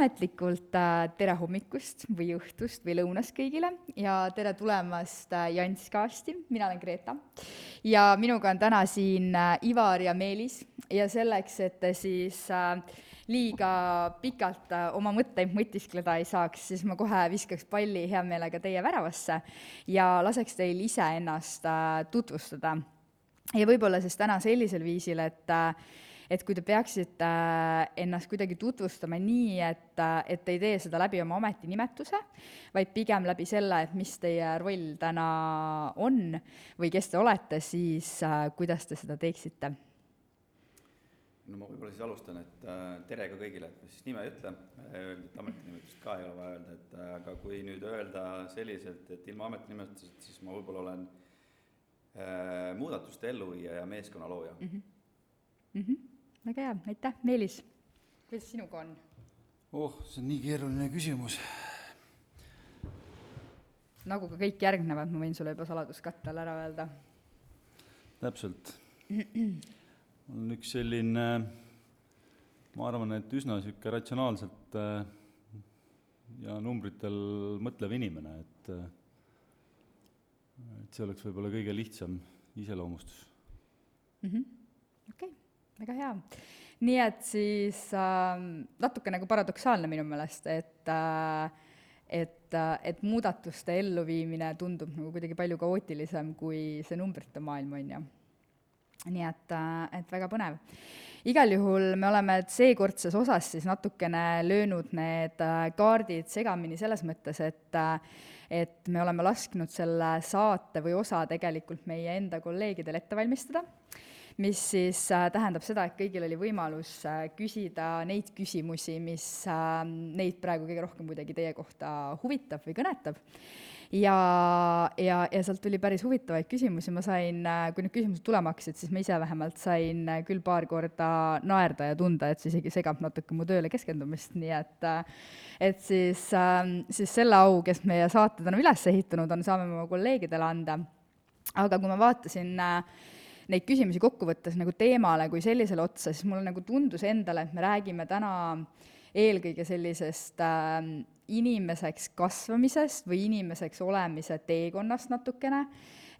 ametlikult tere hommikust või õhtust või lõunast kõigile ja tere tulemast Janskasti, mina olen Greta. ja minuga on täna siin Ivar ja Meelis ja selleks, et te siis liiga pikalt oma mõtteid mõtiskleda ei saaks, siis ma kohe viskaks palli hea meelega teie väravasse ja laseks teil iseennast tutvustada. ja võib-olla siis täna sellisel viisil, et et kui te peaksite äh, ennast kuidagi tutvustama nii, et, äh, et te ei tee seda läbi oma ametinimetuse, vaid pigem läbi selle, et mis teie roll täna on või kes te olete, siis äh, kuidas te seda teeksite? no ma võib-olla siis alustan, et tere ka kõigile, et ma siis nime ei ütle, öelda, et ametinimetust ka ei ole vaja öelda, et aga kui nüüd öelda selliselt, et ilma ametinimetuseta, siis ma võib-olla olen äh, muudatuste elluviija ja meeskonna looja mm. -hmm. Mm -hmm väga hea, aitäh, Meelis, kuidas sinuga on? oh, see on nii keeruline küsimus. nagu ka kõik järgnevad, ma võin sulle juba saladuskatte all ära öelda. täpselt. on üks selline, ma arvan, et üsna niisugune ratsionaalselt äh, ja numbritel mõtlev inimene, et äh, et see oleks võib-olla kõige lihtsam iseloomustus. -hmm. okei väga hea. nii et siis äh, natuke nagu paradoksaalne minu meelest, et äh, et, äh, et muudatuste elluviimine tundub nagu kuidagi palju kaootilisem kui see numbrite maailm, on ju. nii et, äh, et väga põnev. igal juhul me oleme seekordses osas siis natukene löönud need äh, kaardid segamini selles mõttes, et et me oleme lasknud selle saate või osa tegelikult meie enda kolleegidel ette valmistada mis siis äh, tähendab seda, et kõigil oli võimalus äh, küsida neid küsimusi, mis äh, neid praegu kõige rohkem kuidagi teie kohta huvitab või kõnetab. ja, ja, ja sealt tuli päris huvitavaid küsimusi, ma sain, kui need küsimused tulema hakkasid, siis ma ise vähemalt sain küll paar korda naerda ja tunda, et see isegi segab natuke mu tööle keskendumist, nii et et siis, siis selle au, kes meie saated on üles ehitanud, on, saame oma kolleegidele anda. aga kui ma vaatasin äh, neid küsimusi kokku võttes nagu teemale kui sellisele otsa, siis mulle nagu tundus endale, et me räägime täna eelkõige sellisest äh, inimeseks kasvamisest või inimeseks olemise teekonnast natukene,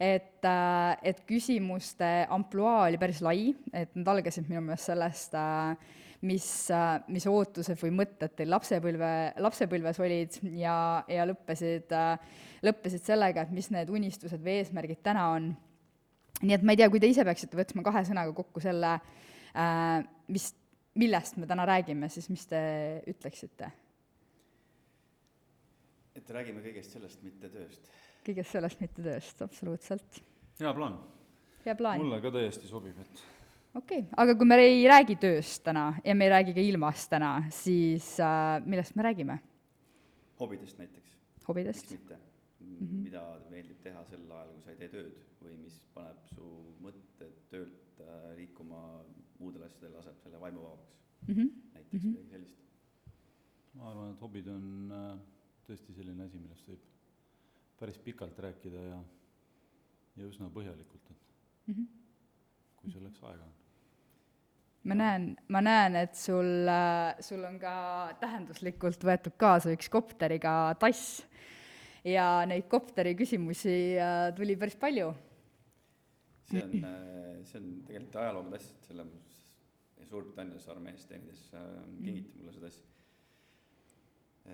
et äh,, et küsimuste ampluaa oli päris lai, et nad algasid minu meelest sellest äh,, mis, äh, mis ootused või mõtted teil lapsepõlve, lapsepõlves olid ja, ja lõppesid, äh, lõppesid sellega, et mis need unistused või eesmärgid täna on nii et ma ei tea, kui te ise peaksite võtma kahe sõnaga kokku selle äh,, mis, millest me täna räägime, siis mis te ütleksite? et räägime kõigest sellest, mitte tööst. kõigest sellest, mitte tööst, absoluutselt. hea plaan. hea plaan. mulle ka täiesti sobib, et okei okay., aga kui me ei räägi tööst täna ja me ei räägi ka ilmast täna, siis äh, millest me räägime? hobidest näiteks. hobidest? miks mitte mm, -hmm. mida meeldib teha sel ajal, kui sa ei tee tööd või mis paneb su mõtted töölt äh, liikuma muudele asjadele, laseb selle vaimu vabaks mm. -hmm. näiteks mm -hmm. midagi sellist. ma arvan, et hobid on äh, tõesti selline asi, millest võib päris pikalt rääkida ja, ja üsna põhjalikult, et mm -hmm. kui selleks aega on ma näen, ma näen, et sul, äh, sul on ka tähenduslikult võetud kaasa üks kopteriga tass ja neid kopteri küsimusi äh, tuli päris palju see on, äh, see on tegelikult ajalooga tass, et selle Suurbritannias armees teenides äh, kingiti mulle seda asja.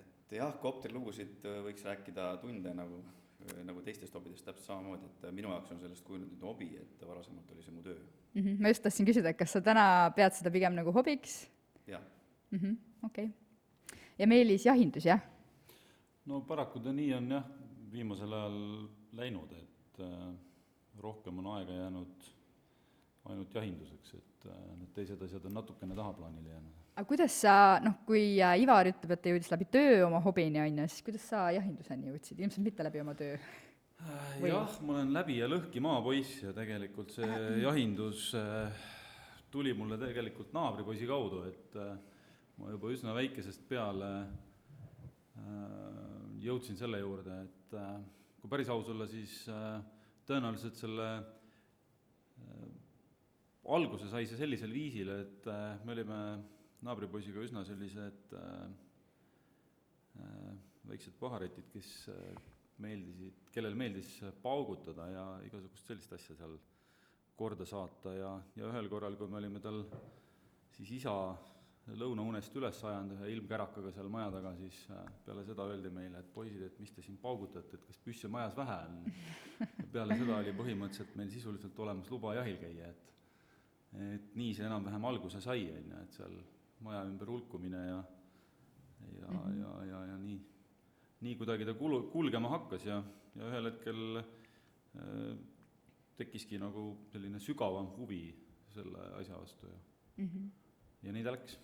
et jah, kopterilugusid äh, võiks rääkida tunde nagu, nagu teistest hobidest täpselt samamoodi, et minu jaoks on sellest kujunenud hobi, et varasemalt oli see mu töö mm. -hmm. ma just tahtsin küsida, et kas sa täna pead seda pigem nagu hobiks? jah mm -hmm.. okei okay. ja Meelis, jahindus, jah? no paraku ta nii on jah, viimasel ajal läinud, et äh, rohkem on aega jäänud ainult jahinduseks, et äh, need teised asjad on natukene tahaplaanile jäänud. aga kuidas sa, noh, kui äh, Ivar ütleb, et ta jõudis läbi töö oma hobini, on ju, siis kuidas sa jahinduseni jõudsid, ilmselt mitte läbi oma töö? Äh, Või? jah, ma olen läbi ja lõhki maapoiss ja tegelikult see äh, jahindus äh, tuli mulle tegelikult naabripoisi kaudu, et äh, ma juba üsna väikesest peale äh, jõudsin selle juurde, et äh, kui päris aus olla, siis äh, tõenäoliselt selle äh, alguse sai see sellisel viisil, et äh, me olime naabripoisiga üsna sellised äh, väiksed paharetid, kes meeldisid, kellele meeldis paugutada ja igasugust sellist asja seal korda saata ja, ja ühel korral, kui me olime tal siis isa lõunaunest üles ajanud ühe ilmkärakaga seal maja taga, siis peale seda öeldi meile, et poisid, et mis te siin paugutate, et kas püsse majas vähe on. peale seda oli põhimõtteliselt meil sisuliselt olemas luba jahil käia, et et nii see enam-vähem alguse sai, on ju, et seal maja ümber hulkumine ja ja mm, -hmm. ja, ja, ja nii, nii kuidagi ta kulu, kulgema hakkas ja, ja ühel hetkel äh, tekkiski nagu selline sügavam huvi selle asja vastu ja mm, -hmm. ja nii ta läks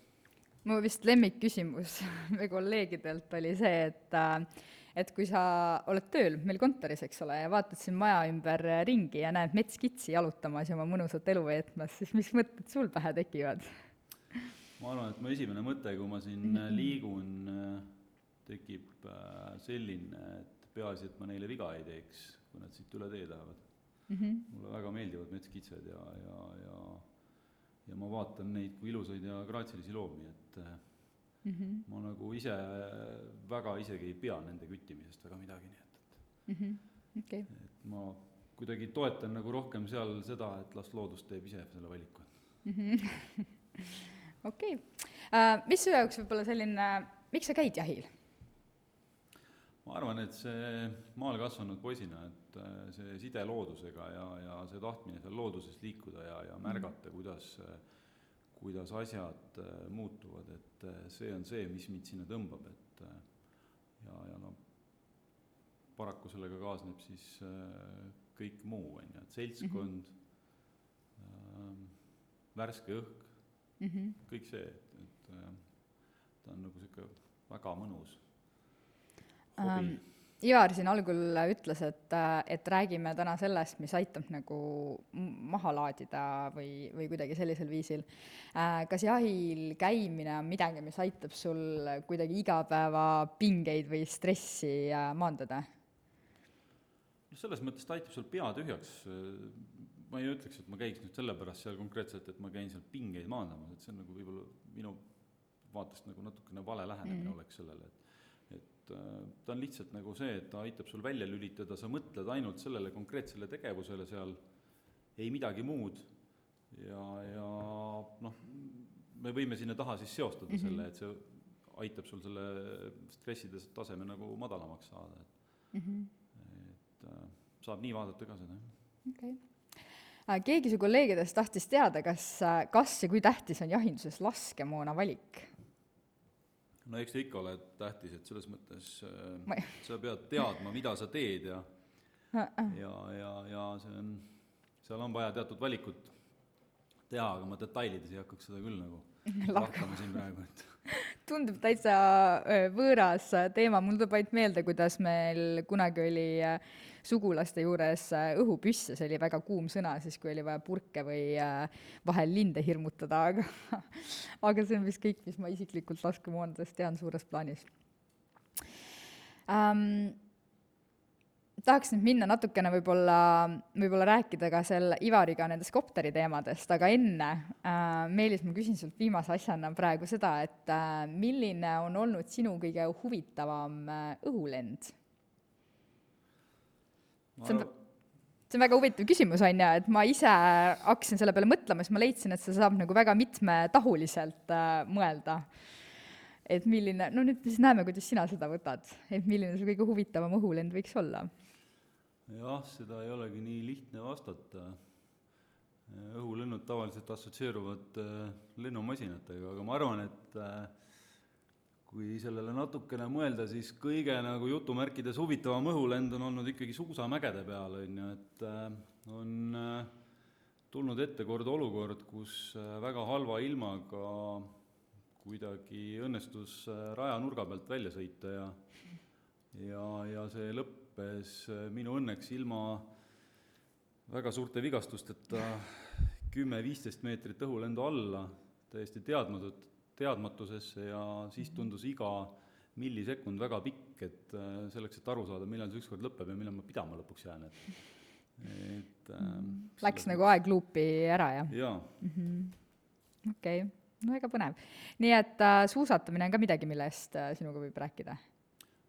mu vist lemmikküsimus meie kolleegidelt oli see, et äh, et kui sa oled tööl meil kontoris, eks ole, ja vaatad siin maja ümber ringi ja näed metskitsi jalutamas ja oma mõnusat elu veetmas, siis mis mõtted sul pähe tekivad? ma arvan, et mu esimene mõte, kui ma siin liigun, tekib äh, selline, et peaasi, et ma neile viga ei teeks, kui nad siit üle tee lähevad mm. -hmm. mulle väga meeldivad metskitsed ja, ja, ja ja ma vaatan neid kui ilusaid ja graatsilisi loomi, et mm -hmm. ma nagu ise väga isegi ei pea nende küttimisest väga midagi, nii et, et mm -hmm. okay. et ma kuidagi toetan nagu rohkem seal seda, et las loodus teeb ise selle valiku mm -hmm. okei okay. uh,, mis su jaoks võib-olla selline, miks sa käid jahil? ma arvan, et see maal kasvanud poisina, et äh, see side loodusega ja, ja see tahtmine seal looduses liikuda ja, ja märgata, kuidas kuidas asjad äh, muutuvad, et äh, see on see, mis mind sinna tõmbab, et ja, ja noh, paraku sellega kaasneb siis kõik muu, on ju, et seltskond mm, -hmm. värske õhk mm, -hmm. kõik see, et, et ta on nagu niisugune väga mõnus um, Ivar siin algul ütles, et, et räägime täna sellest, mis aitab nagu maha laadida või, või kuidagi sellisel viisil. Äh, kas jahil käimine on midagi, mis aitab sul kuidagi igapäevapingeid või stressi äh, maandada? noh, selles mõttes ta aitab sul pea tühjaks, ma ei ütleks, et ma käiks nüüd sellepärast seal konkreetselt, et ma käin seal pingeid maandamas, et see on nagu võib-olla minu vaatest nagu natukene vale lähenemine mm. oleks sellele, et et äh, ta on lihtsalt nagu see, et ta aitab sul välja lülitada, sa mõtled ainult sellele konkreetsele tegevusele seal, ei midagi muud ja, ja noh, me võime sinna taha siis seostada mm -hmm. selle, et see aitab sul selle stresside taseme nagu madalamaks saada, et mm, -hmm. et äh, saab nii vaadata ka seda, jah. okei okay äh, keegi su kolleegidest tahtis teada, kas, kas ja kui tähtis on jahinduses laskemoona valik? No eks ta ikka ole tähtis, et selles mõttes äh, sa pead teadma, mida sa teed ja ja, ja, ja see on, seal on vaja teatud valikut teha, aga ma detailides ei hakkaks seda küll nagu lahkama. siin praegu, et tundub täitsa äh, võõras teema, mul tuleb ainult meelde, kuidas meil kunagi oli äh, sugulaste juures äh, õhupüss ja see oli väga kuum sõna, siis kui oli vaja purke või vahel linde hirmutada, aga aga see on vist kõik, mis ma isiklikult laskemoonadest tean suures plaanis um, tahaks nüüd minna natukene võib-olla, võib-olla rääkida ka seal Ivariga nendest kopteri teemadest, aga enne äh,, Meelis, ma küsin sult viimase asjana praegu seda, et äh, milline on olnud sinu kõige huvitavam äh, õhulend? See on, see on väga huvitav küsimus, on ju, et ma ise hakkasin selle peale mõtlema, siis ma leidsin, et see saab nagu väga mitmetahuliselt äh, mõelda. et milline, no nüüd siis näeme, kuidas sina seda võtad, et milline su kõige huvitavam õhulend võiks olla jah, seda ei olegi nii lihtne vastata. õhulennud tavaliselt assotsieeruvad äh, lennumasinatega, aga ma arvan, et äh, kui sellele natukene mõelda, siis kõige nagu jutumärkides huvitavam õhulend on olnud ikkagi suusamägede peal, on ju, et äh, on tulnud ette kord olukord, kus väga halva ilmaga kuidagi õnnestus rajanurga pealt välja sõita ja ja, ja see lõpp lõppes äh, minu õnneks ilma väga suurte vigastusteta kümme-viisteist meetrit õhulendu alla, täiesti teadmatut, teadmatusesse ja siis tundus iga millisekund väga pikk, et äh, selleks, et aru saada, millal see ükskord lõpeb ja millal ma pidama lõpuks jään, et et ähm, Läks nagu aeg luupi ära, jah? jaa. Mhm. okei, no väga põnev. nii et äh, suusatamine on ka midagi, millest äh, sinuga võib rääkida?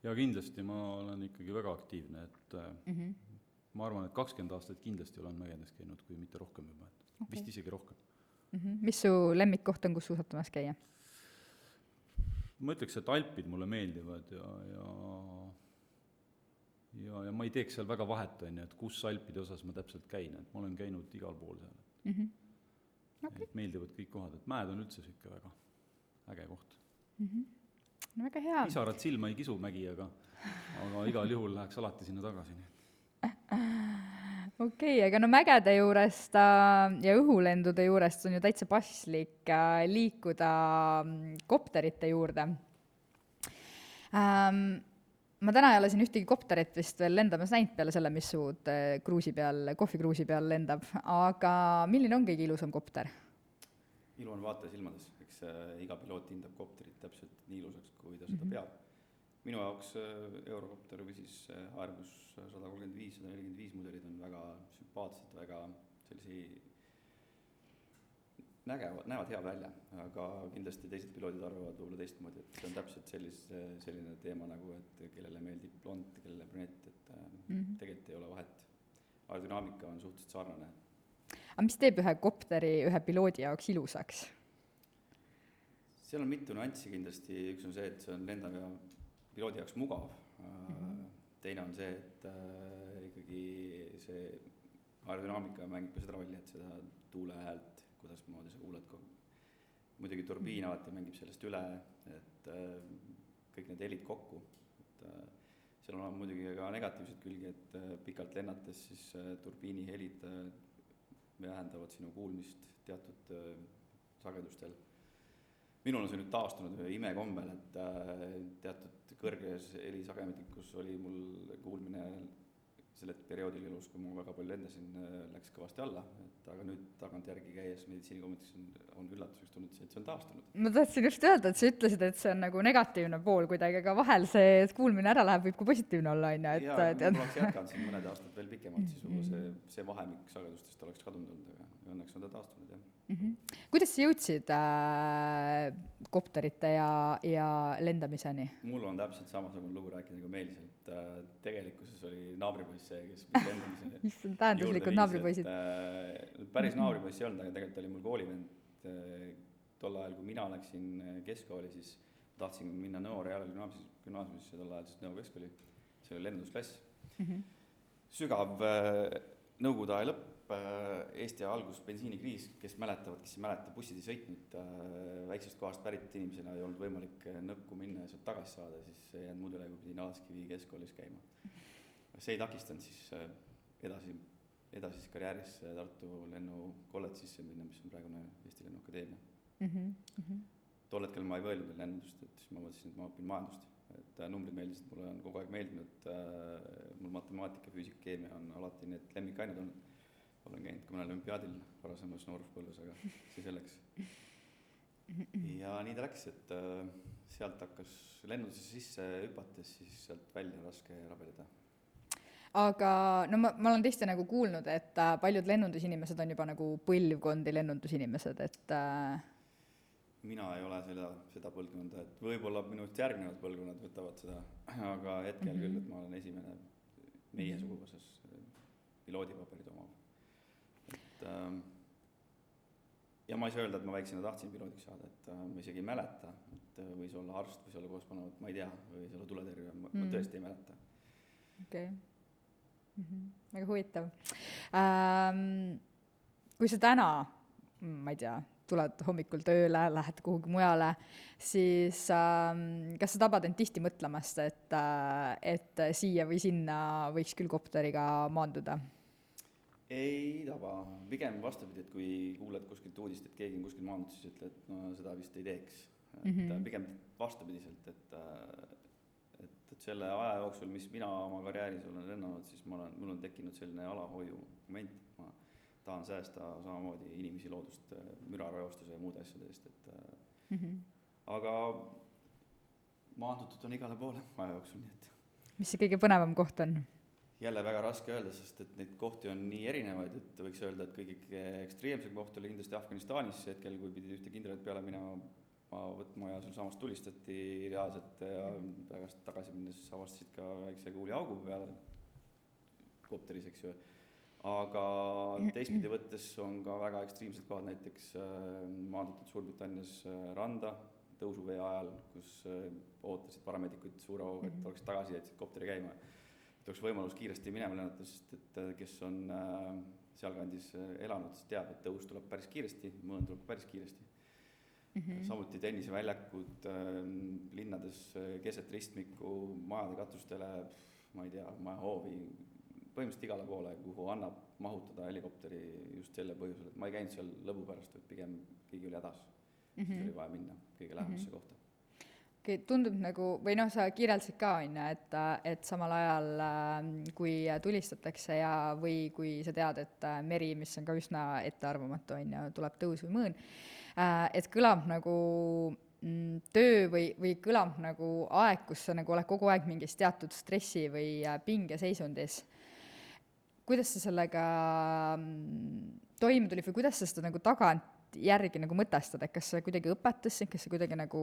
ja kindlasti ma olen ikkagi väga aktiivne, et äh, mm? -hmm. ma arvan, et kakskümmend aastat kindlasti olen mägedes käinud, kui mitte rohkem juba, et okay. vist isegi rohkem. Mm -hmm. mis su lemmikkoht on, kus suusatamas käia? Ma ütleks, et Alpid mulle meeldivad ja, ja ja, ja ma ei teeks seal väga vahet, on ju, et kus Alpide osas ma täpselt käin, et ma olen käinud igal pool seal mm. -hmm. Okay. et meeldivad kõik kohad, et mäed on üldse niisugune väga äge koht mm. -hmm. no väga hea. pisarat silma ei kisu mägi, aga, aga igal juhul läheks alati sinna tagasi, nii et okei okay,, aga no mägede juurest äh, ja õhulendude juurest on ju täitsa paslik äh, liikuda mm, kopterite juurde ähm,. ma täna ei ole siin ühtegi kopterit vist veel lendamas näinud peale selle, mis su äh, kruusi peal, kohvikruusi peal lendab, aga milline on kõige ilusam kopter? ilu on vaataja silmades, eks iga piloot hindab kopterit täpselt nii ilusaks, kui ta seda mm -hmm. peab minu jaoks äh, Eurocopter või siis äh, Airbus sada kolmkümmend viis, sada nelikümmend viis mudelid on väga sümpaatsed, väga sellisi nägevad, näevad head välja, aga kindlasti teised piloodid arvavad võib-olla teistmoodi, et see on täpselt sellise, selline teema nagu, et kellele meeldib blond, kellele brünett, et mm -hmm. tegelikult ei ole vahet. aerodünaamika on suhteliselt sarnane. aga mis teeb ühe kopteri ühe piloodi jaoks ilusaks? seal on mitu nüanssi kindlasti, üks on see, et see on lendav ja piloodi jaoks mugav. Mm, -hmm. teine on see, et äh, ikkagi see aerodünaamika mängib ka seda rolli, et seda tuule häält, kuidasmoodi sa kuuled ko-, muidugi turbiin alati mängib sellest üle, et äh, kõik need helid kokku, et äh, seal on muidugi ka negatiivseid külgi, et äh, pikalt lennates siis äh, turbiini helid äh, vähendavad sinu kuulmist teatud äh, sagedustel. Minul on see nüüd taastunud imekombel, et äh, teatud kõrges helisageduslikus oli mul kuulmine sellel perioodil elus, kui ma väga palju lendasin, äh, läks kõvasti alla, et aga nüüd tagantjärgi käies meditsiinikomitees on, on üllatuseks tulnud see, et see on taastunud. ma tahtsin just öelda, et sa ütlesid, et see on nagu negatiivne pool kuidagi, aga vahel see, et kuulmine ära läheb, võib ka positiivne olla, on ju, et jaa, ma oleks jätkanud siin mõned aastad veel pikemalt, siis võib-olla see, see vahemik sagedustest oleks kadunud olnud, aga õnneks on ta taastunud, jah mm. -hmm. kuidas sa jõudsid äh, kopterite ja, ja lendamiseni? mul on täpselt samasugune lugu rääkida nagu Meelisel, et äh, tegelikkuses oli naabripoiss see, kes lendamise issand, tähenduslikud naabripoisid äh,. päris naabripoiss ei olnud, aga tegelikult oli mul koolivend äh, tol ajal, kui mina läksin äh, keskkooli, siis tahtsin minna Nõo Reale gümnaasiumisse, tol ajal, sest Nõo keskkooli, see oli lendusklass mm. -hmm. sügav äh, Nõukogude aja lõpp, Äh, Eesti algus bensiinikriis, kes mäletavad, kes ei mäleta, bussid ei sõitnud, äh, väiksest kohast pärit inimesena ei olnud võimalik äh, nõkku minna ja sealt tagasi saada, siis ei jäänud muud üle, kui pidin Alaskivi keskkoolis käima. see ei takistanud siis edasi, edasises karjääris Tartu lennukolledžisse minna, mis on praegune Eesti Lennuakadeemia mm. -hmm. tol hetkel ma ei mõelnud veel lennundust, et siis ma mõtlesin, et ma õpin majandust. et numbrid meeldisid, mulle on kogu aeg meeldinud, mul matemaatika, füüsika, keemia on alati need lemmikained olnud olen käinud ka mõnel olümpiaadil varasemas nooruspõlves, aga see selleks. ja nii ta läks, et äh, sealt hakkas lennundusesse sisse hüpates, siis sealt välja raske rabeleda aga no ma, ma olen tõesti nagu kuulnud, et äh, paljud lennundusinimesed on juba nagu põlvkondi lennundusinimesed, et äh... mina ei ole seda, seda põlvkonda, et võib-olla minust järgnevad põlvkonnad võtavad seda, aga hetkel mm -hmm. küll, et ma olen esimene meie suguvõsas piloodipaberid omav et ähm, ja ma ei saa öelda, et ma väiksena tahtsin piloodiks saada, et äh, ma isegi ei mäleta, et äh, võis olla arst, võis olla kosmonaut, ma ei tea, võis olla tuletõrjuja, ma mm. tõesti ei mäleta. okei okay. mm. -hmm. väga huvitav ähm,. kui sa täna, ma ei tea, tuled hommikul tööle, lähed kuhugi mujale, siis ähm, kas sa tabad end tihti mõtlemast, et äh,, et siia või sinna võiks küll kopteriga maanduda? Ei taba, pigem vastupidi, et kui kuuled kuskilt uudist, et keegi on kuskil maandunud, siis ütle, et no seda vist ei teeks. et mm -hmm. pigem vastupidiselt, et, et, et selle aja jooksul, mis mina oma karjääris olen lennanud, siis ma olen, mul on tekkinud selline alalhoiu moment, ma tahan säästa samamoodi inimesi, loodust mürareostuse ja muude asjade eest, et mm -hmm. aga maandutud on igale poole aja jooksul, nii et mis see kõige põnevam koht on? Jälle väga raske öelda, sest et neid kohti on nii erinevaid, et võiks öelda, et kõige ekstreemsem koht oli kindlasti Afganistanis hetkel, kui pidid ühte kindralit peale minema võtma ja sealsamas tulistati reaalselt ja pärast tagasi minnes avastasid ka väikse kuuliaugu peale kopteris, eks ju. aga teistpidi võttes on ka väga ekstreemsed kohad, näiteks äh, maandutud Suurbritannias äh, randa tõusuvee ajal, kus äh, ootasid paramedikud suure hooga, et oleks tagasi, jätsid kopteri käima. Et oleks võimalus kiiresti minema lennata, sest et kes on sealkandis elanud, siis teab, et tõus tuleb päris kiiresti, mõõn tuleb päris kiiresti mm. -hmm. samuti tenniseväljakud äh, linnades keset ristmikku, majade katustele, ma ei tea, majahoovi, põhimõtteliselt igale poole, kuhu annab mahutada helikopteri just sellel põhjusel, et ma ei käinud seal lõbu pärast, vaid pigem keegi oli hädas mm. -hmm. siis oli vaja minna kõige lähemasse mm -hmm. kohta tundub nagu, või noh, sa kirjeldasid ka, on ju, et, et samal ajal äh, kui tulistatakse ja, või kui sa tead, et äh, meri, mis on ka üsna ettearvamatu, on ju, tuleb tõus või mõõn äh,, et kõlab nagu mm, töö või, või kõlab nagu aeg, kus sa nagu oled kogu aeg mingis teatud stressi või äh, pingeseisundis kuidas sa sellega mm, toime tulid või kuidas sa seda nagu tagantjärgi nagu mõtestad, et kas see kuidagi õpetas sind, kas see kuidagi nagu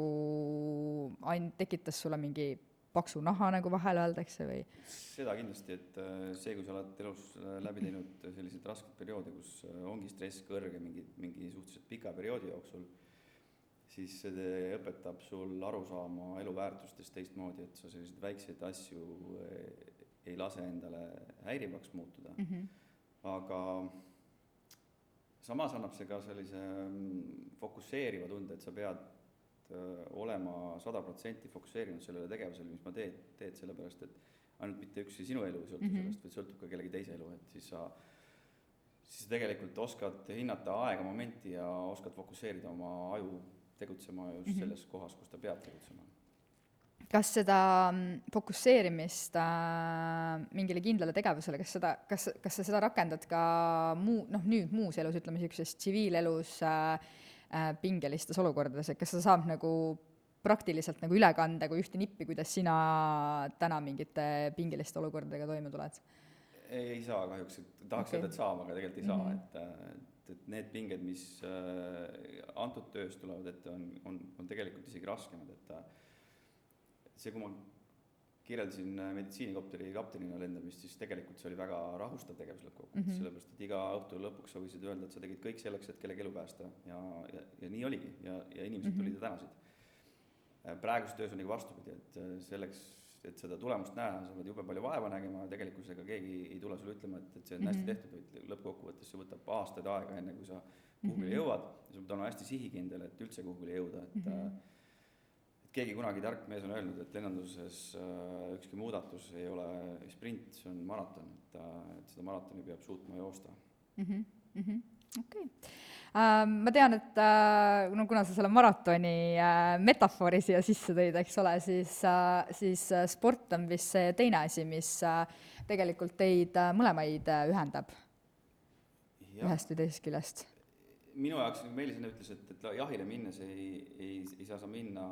ain-, tekitas sulle mingi paksu naha, nagu vahel öeldakse, või? seda kindlasti, et äh, see, kui sa oled elus äh, läbi teinud selliseid raskeid perioode, kus äh, ongi stress kõrge mingi, mingi suhteliselt pika perioodi jooksul, siis see õpetab sul aru saama eluväärtustest teistmoodi, et sa selliseid väikseid asju ei lase endale häirivaks muutuda mm, -hmm. aga samas annab see ka sellise mm, fokusseeriva tunde, et sa pead äh, olema sada protsenti fokusseerinud sellele tegevusele, mis ma teed, teed sellepärast, et ainult mitte üksi sinu elu ei sõltu mm -hmm. sellest, vaid sõltub ka kellegi teise elu, et siis sa siis tegelikult oskad hinnata aega, momenti ja oskad fokusseerida oma aju tegutsema just mm -hmm. selles kohas, kus ta peab tegutsema kas seda mm, fokusseerimist äh, mingile kindlale tegevusele, kas seda, kas, kas sa seda rakendad ka muu, noh, nüüd muus elus, ütleme niisuguses tsiviilelus äh, äh, pingelistes olukordades, et kas seda saab nagu praktiliselt nagu üle kanda kui ühte nippi, kuidas sina täna mingite pingeliste olukordadega toime tuled? ei, ei saa kahjuks, tahaks okay. öelda, et saab, aga tegelikult ei saa mm, -hmm. et, et, et need pinged, mis äh, antud töös tulevad ette, on, on, on tegelikult isegi raskemad, et äh, see, kui ma kirjeldasin äh, meditsiinikopteri kaptenina lendamist, siis tegelikult see oli väga rahustav tegevus lõppkokkuvõttes mm -hmm., sellepärast et iga õhtu lõpuks sa võisid öelda, et sa tegid kõik selleks, et kellegi elu päästa ja, ja, ja nii oligi ja, ja inimesed mm -hmm. tulid ja tänasid. Äh, praeguses töös on nagu vastupidi, et äh, selleks, et seda tulemust näha, sa pead jube palju vaeva nägema ja tegelikkusega keegi ei tule sulle ütlema, et, et see on mm -hmm. hästi tehtud, vaid lõppkokkuvõttes see võtab aastaid aega, enne kui sa kuhugile mm -hmm. jõuad ja sa pead olema hästi sihikindel, et üldse kuhugile jõuda, et mm -hmm keegi kunagi tark mees on öelnud, et lennunduses äh, ükski muudatus ei ole sprint, see on maraton, et ta, et seda maratoni peab suutma joosta mm. -hmm, mm -hmm. okei okay. Uh, ma tean, et uh, no kuna sa selle maratoni uh, metafoori siia sisse tõid, eks ole, siis uh,, siis uh, sport on vist see teine asi, mis uh, tegelikult teid uh, mõlemaid uh, ühendab. ühest või teisest küljest minu jaoks, nagu Meelis enne ütles, et, et jahile minnes ei, ei, ei saa sa minna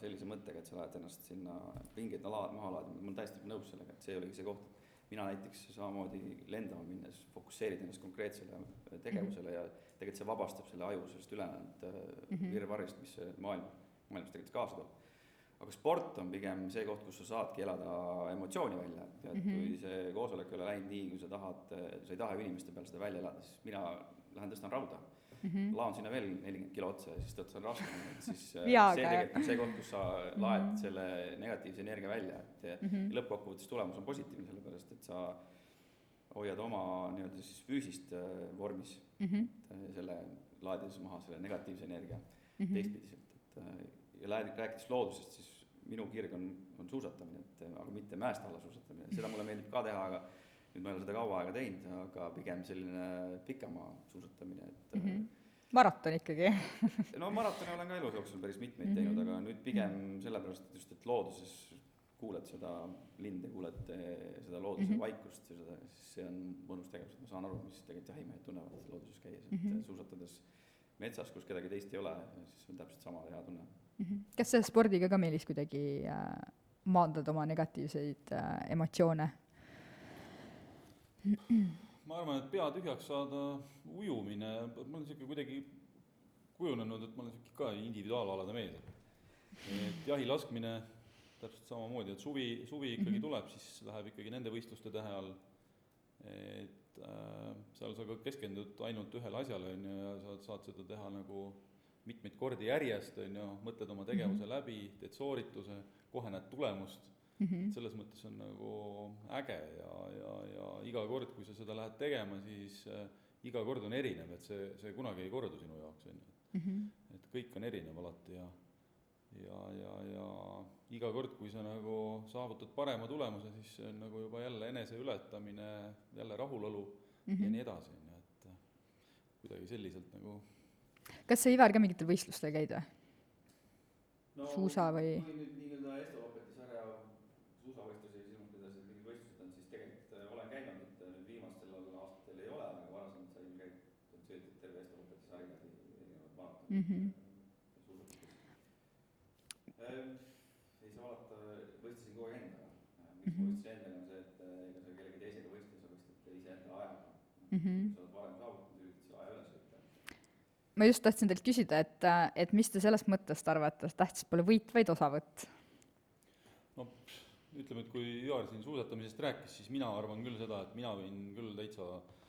sellise mõttega, et sa lähed ennast sinna pingeid maha laadima, ma olen täiesti nõus sellega, et see ei olegi see koht. mina näiteks samamoodi lendama minnes fokusseerid ennast konkreetsele tegevusele mm -hmm. ja tegelikult see vabastab selle aju sellest ülejäänud mm -hmm. virvarrist, mis maailm, maailmas tegelikult kaasa toob. aga sport on pigem see koht, kus sa saadki elada emotsiooni välja, et, et mm -hmm. kui see koosolek ei ole läinud nii, kui sa tahad, sa ei taha inimeste peal seda välja elada, siis mina lähen tõstan rauda mm -hmm. laon sinna veel nelikümmend kilo otsa ja siis tõotan raskema, et siis äh, see tegelikult on see koht, kus sa laed mm -hmm. selle negatiivse energia välja, et mm -hmm. lõppkokkuvõttes tulemus on positiivne, sellepärast et sa hoiad oma nii-öelda siis füüsist äh, vormis mm, -hmm. selle laadides maha selle negatiivse energia mm -hmm. teistpidiselt, et ja lähed, rääkides loodusest, siis minu kirg on, on suusatamine, et aga mitte mäest alla suusatamine, seda mulle meeldib ka teha, aga nüüd ma ei ole seda kaua aega teinud, aga pigem selline pikamaa suusatamine, et mm. -hmm. maraton ikkagi no maratone olen ka elu jooksul päris mitmeid mm -hmm. teinud, aga nüüd pigem sellepärast, et just, et looduses kuuled seda linde, kuuled eh, seda looduse mm -hmm. vaikust ja seda, siis see on mõnus tegevus, et ma saan aru, mis tegelikult jahimehed tunnevad looduses käies, et mm -hmm. suusatades metsas, kus kedagi teist ei ole, siis on täpselt sama hea tunne mm. -hmm. kas sa spordiga ka, Meelis, kuidagi äh, maandad oma negatiivseid äh, emotsioone? Ma arvan, et pea tühjaks saada ujumine, mul on niisugune kuidagi kujunenud, et ma olen sihuke ka individuaalalade mees, et et jahi laskmine täpselt samamoodi, et suvi, suvi ikkagi Mhm. tuleb, siis läheb ikkagi nende võistluste tähe all, et äh, seal sa ka keskendud ainult ühele asjale, on ju, ja sa saad seda teha nagu mitmeid kordi järjest, on ju, mõtled oma tegevuse Mhm. läbi, teed soorituse, kohe näed tulemust, Mhm. et selles mõttes on nagu äge ja, ja, ja iga kord, kui sa seda lähed tegema, siis äh, iga kord on erinev, et see, see kunagi ei kordu sinu jaoks, on ju. Mhm. et kõik on erinev alati ja ja, ja, ja iga kord, kui sa nagu saavutad parema tulemuse, siis see on nagu juba jälle eneseületamine, jälle rahulolu ja Mhm. nii edasi, on ju, et äh, kuidagi selliselt nagu kas sa, Ivar, ka mingitel võistlustel käid või? no Suusa või- kui nüüd nii-öelda estafeti sarja suusavõistlusi silmas pidades, et mingid võistlused on, siis tegelikult äh, olen käinud, et äh, nüüd viimastel aastatel ei ole, aga varasemalt sain käidud, sõidetud terve estafeti sari läbi Mhm. suusatades. ei saa vaadata, võistlesin kogu aeg endaga. miks ma Mhm. võistlesin endaga, on see, et äh, ega sa kellegi teisega võistled, sa võistled iseenda ajaga. Mhm. sa oled varem saavutanud, üritad selle aja üle sõita. ma just tahtsin teilt küsida, et, et mis te sellest mõttest arvate, et tähtis pole võit, vaid osavõtt? ütleme, et kui Ivar siin suusatamisest rääkis, siis mina arvan küll seda, et mina võin küll täitsa äh,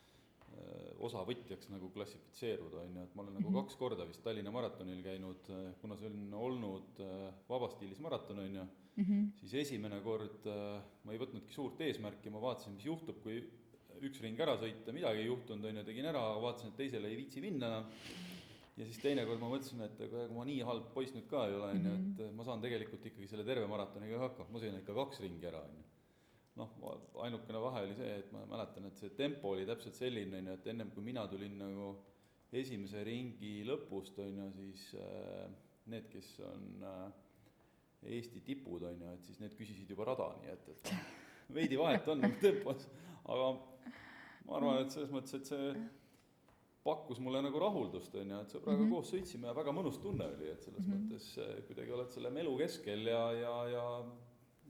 osavõtjaks nagu klassifitseeruda, on ju, et ma olen nagu Mhm. kaks korda vist Tallinna maratonil käinud, kuna see on olnud äh, vabastiilis maraton, on ju, Mhm. siis esimene kord äh, ma ei võtnudki suurt eesmärki, ma vaatasin, mis juhtub, kui üks ring ära sõita, midagi ei juhtunud, on ju, tegin ära, vaatasin, et teisele ei viitsi minna enam. ja siis teine kord ma mõtlesin, et ega ma nii halb poiss nüüd ka ei ole, on ju, et äh, ma saan tegelikult ikkagi selle terve maratoniga hakkama, ma sõin ikka kaks ringi ära, on ju. Noh, ainukene vahe oli see, et ma mäletan, et see tempo oli täpselt selline, on ju, et ennem kui mina tulin nagu esimese ringi lõpust, on ju, siis äh, need, kes on äh, Eesti tipud, on ju, et siis need küsisid juba rada, nii et, et veidi vahet on nagu tempos, aga ma arvan, et selles mõttes, et see pakkus mulle nagu rahuldust, on ju, et sõbraga mm. -hmm. koos sõitsime ja väga mõnus tunne oli, et selles mm. -hmm. mõttes eh, kuidagi oled selle melu keskel ja, ja, ja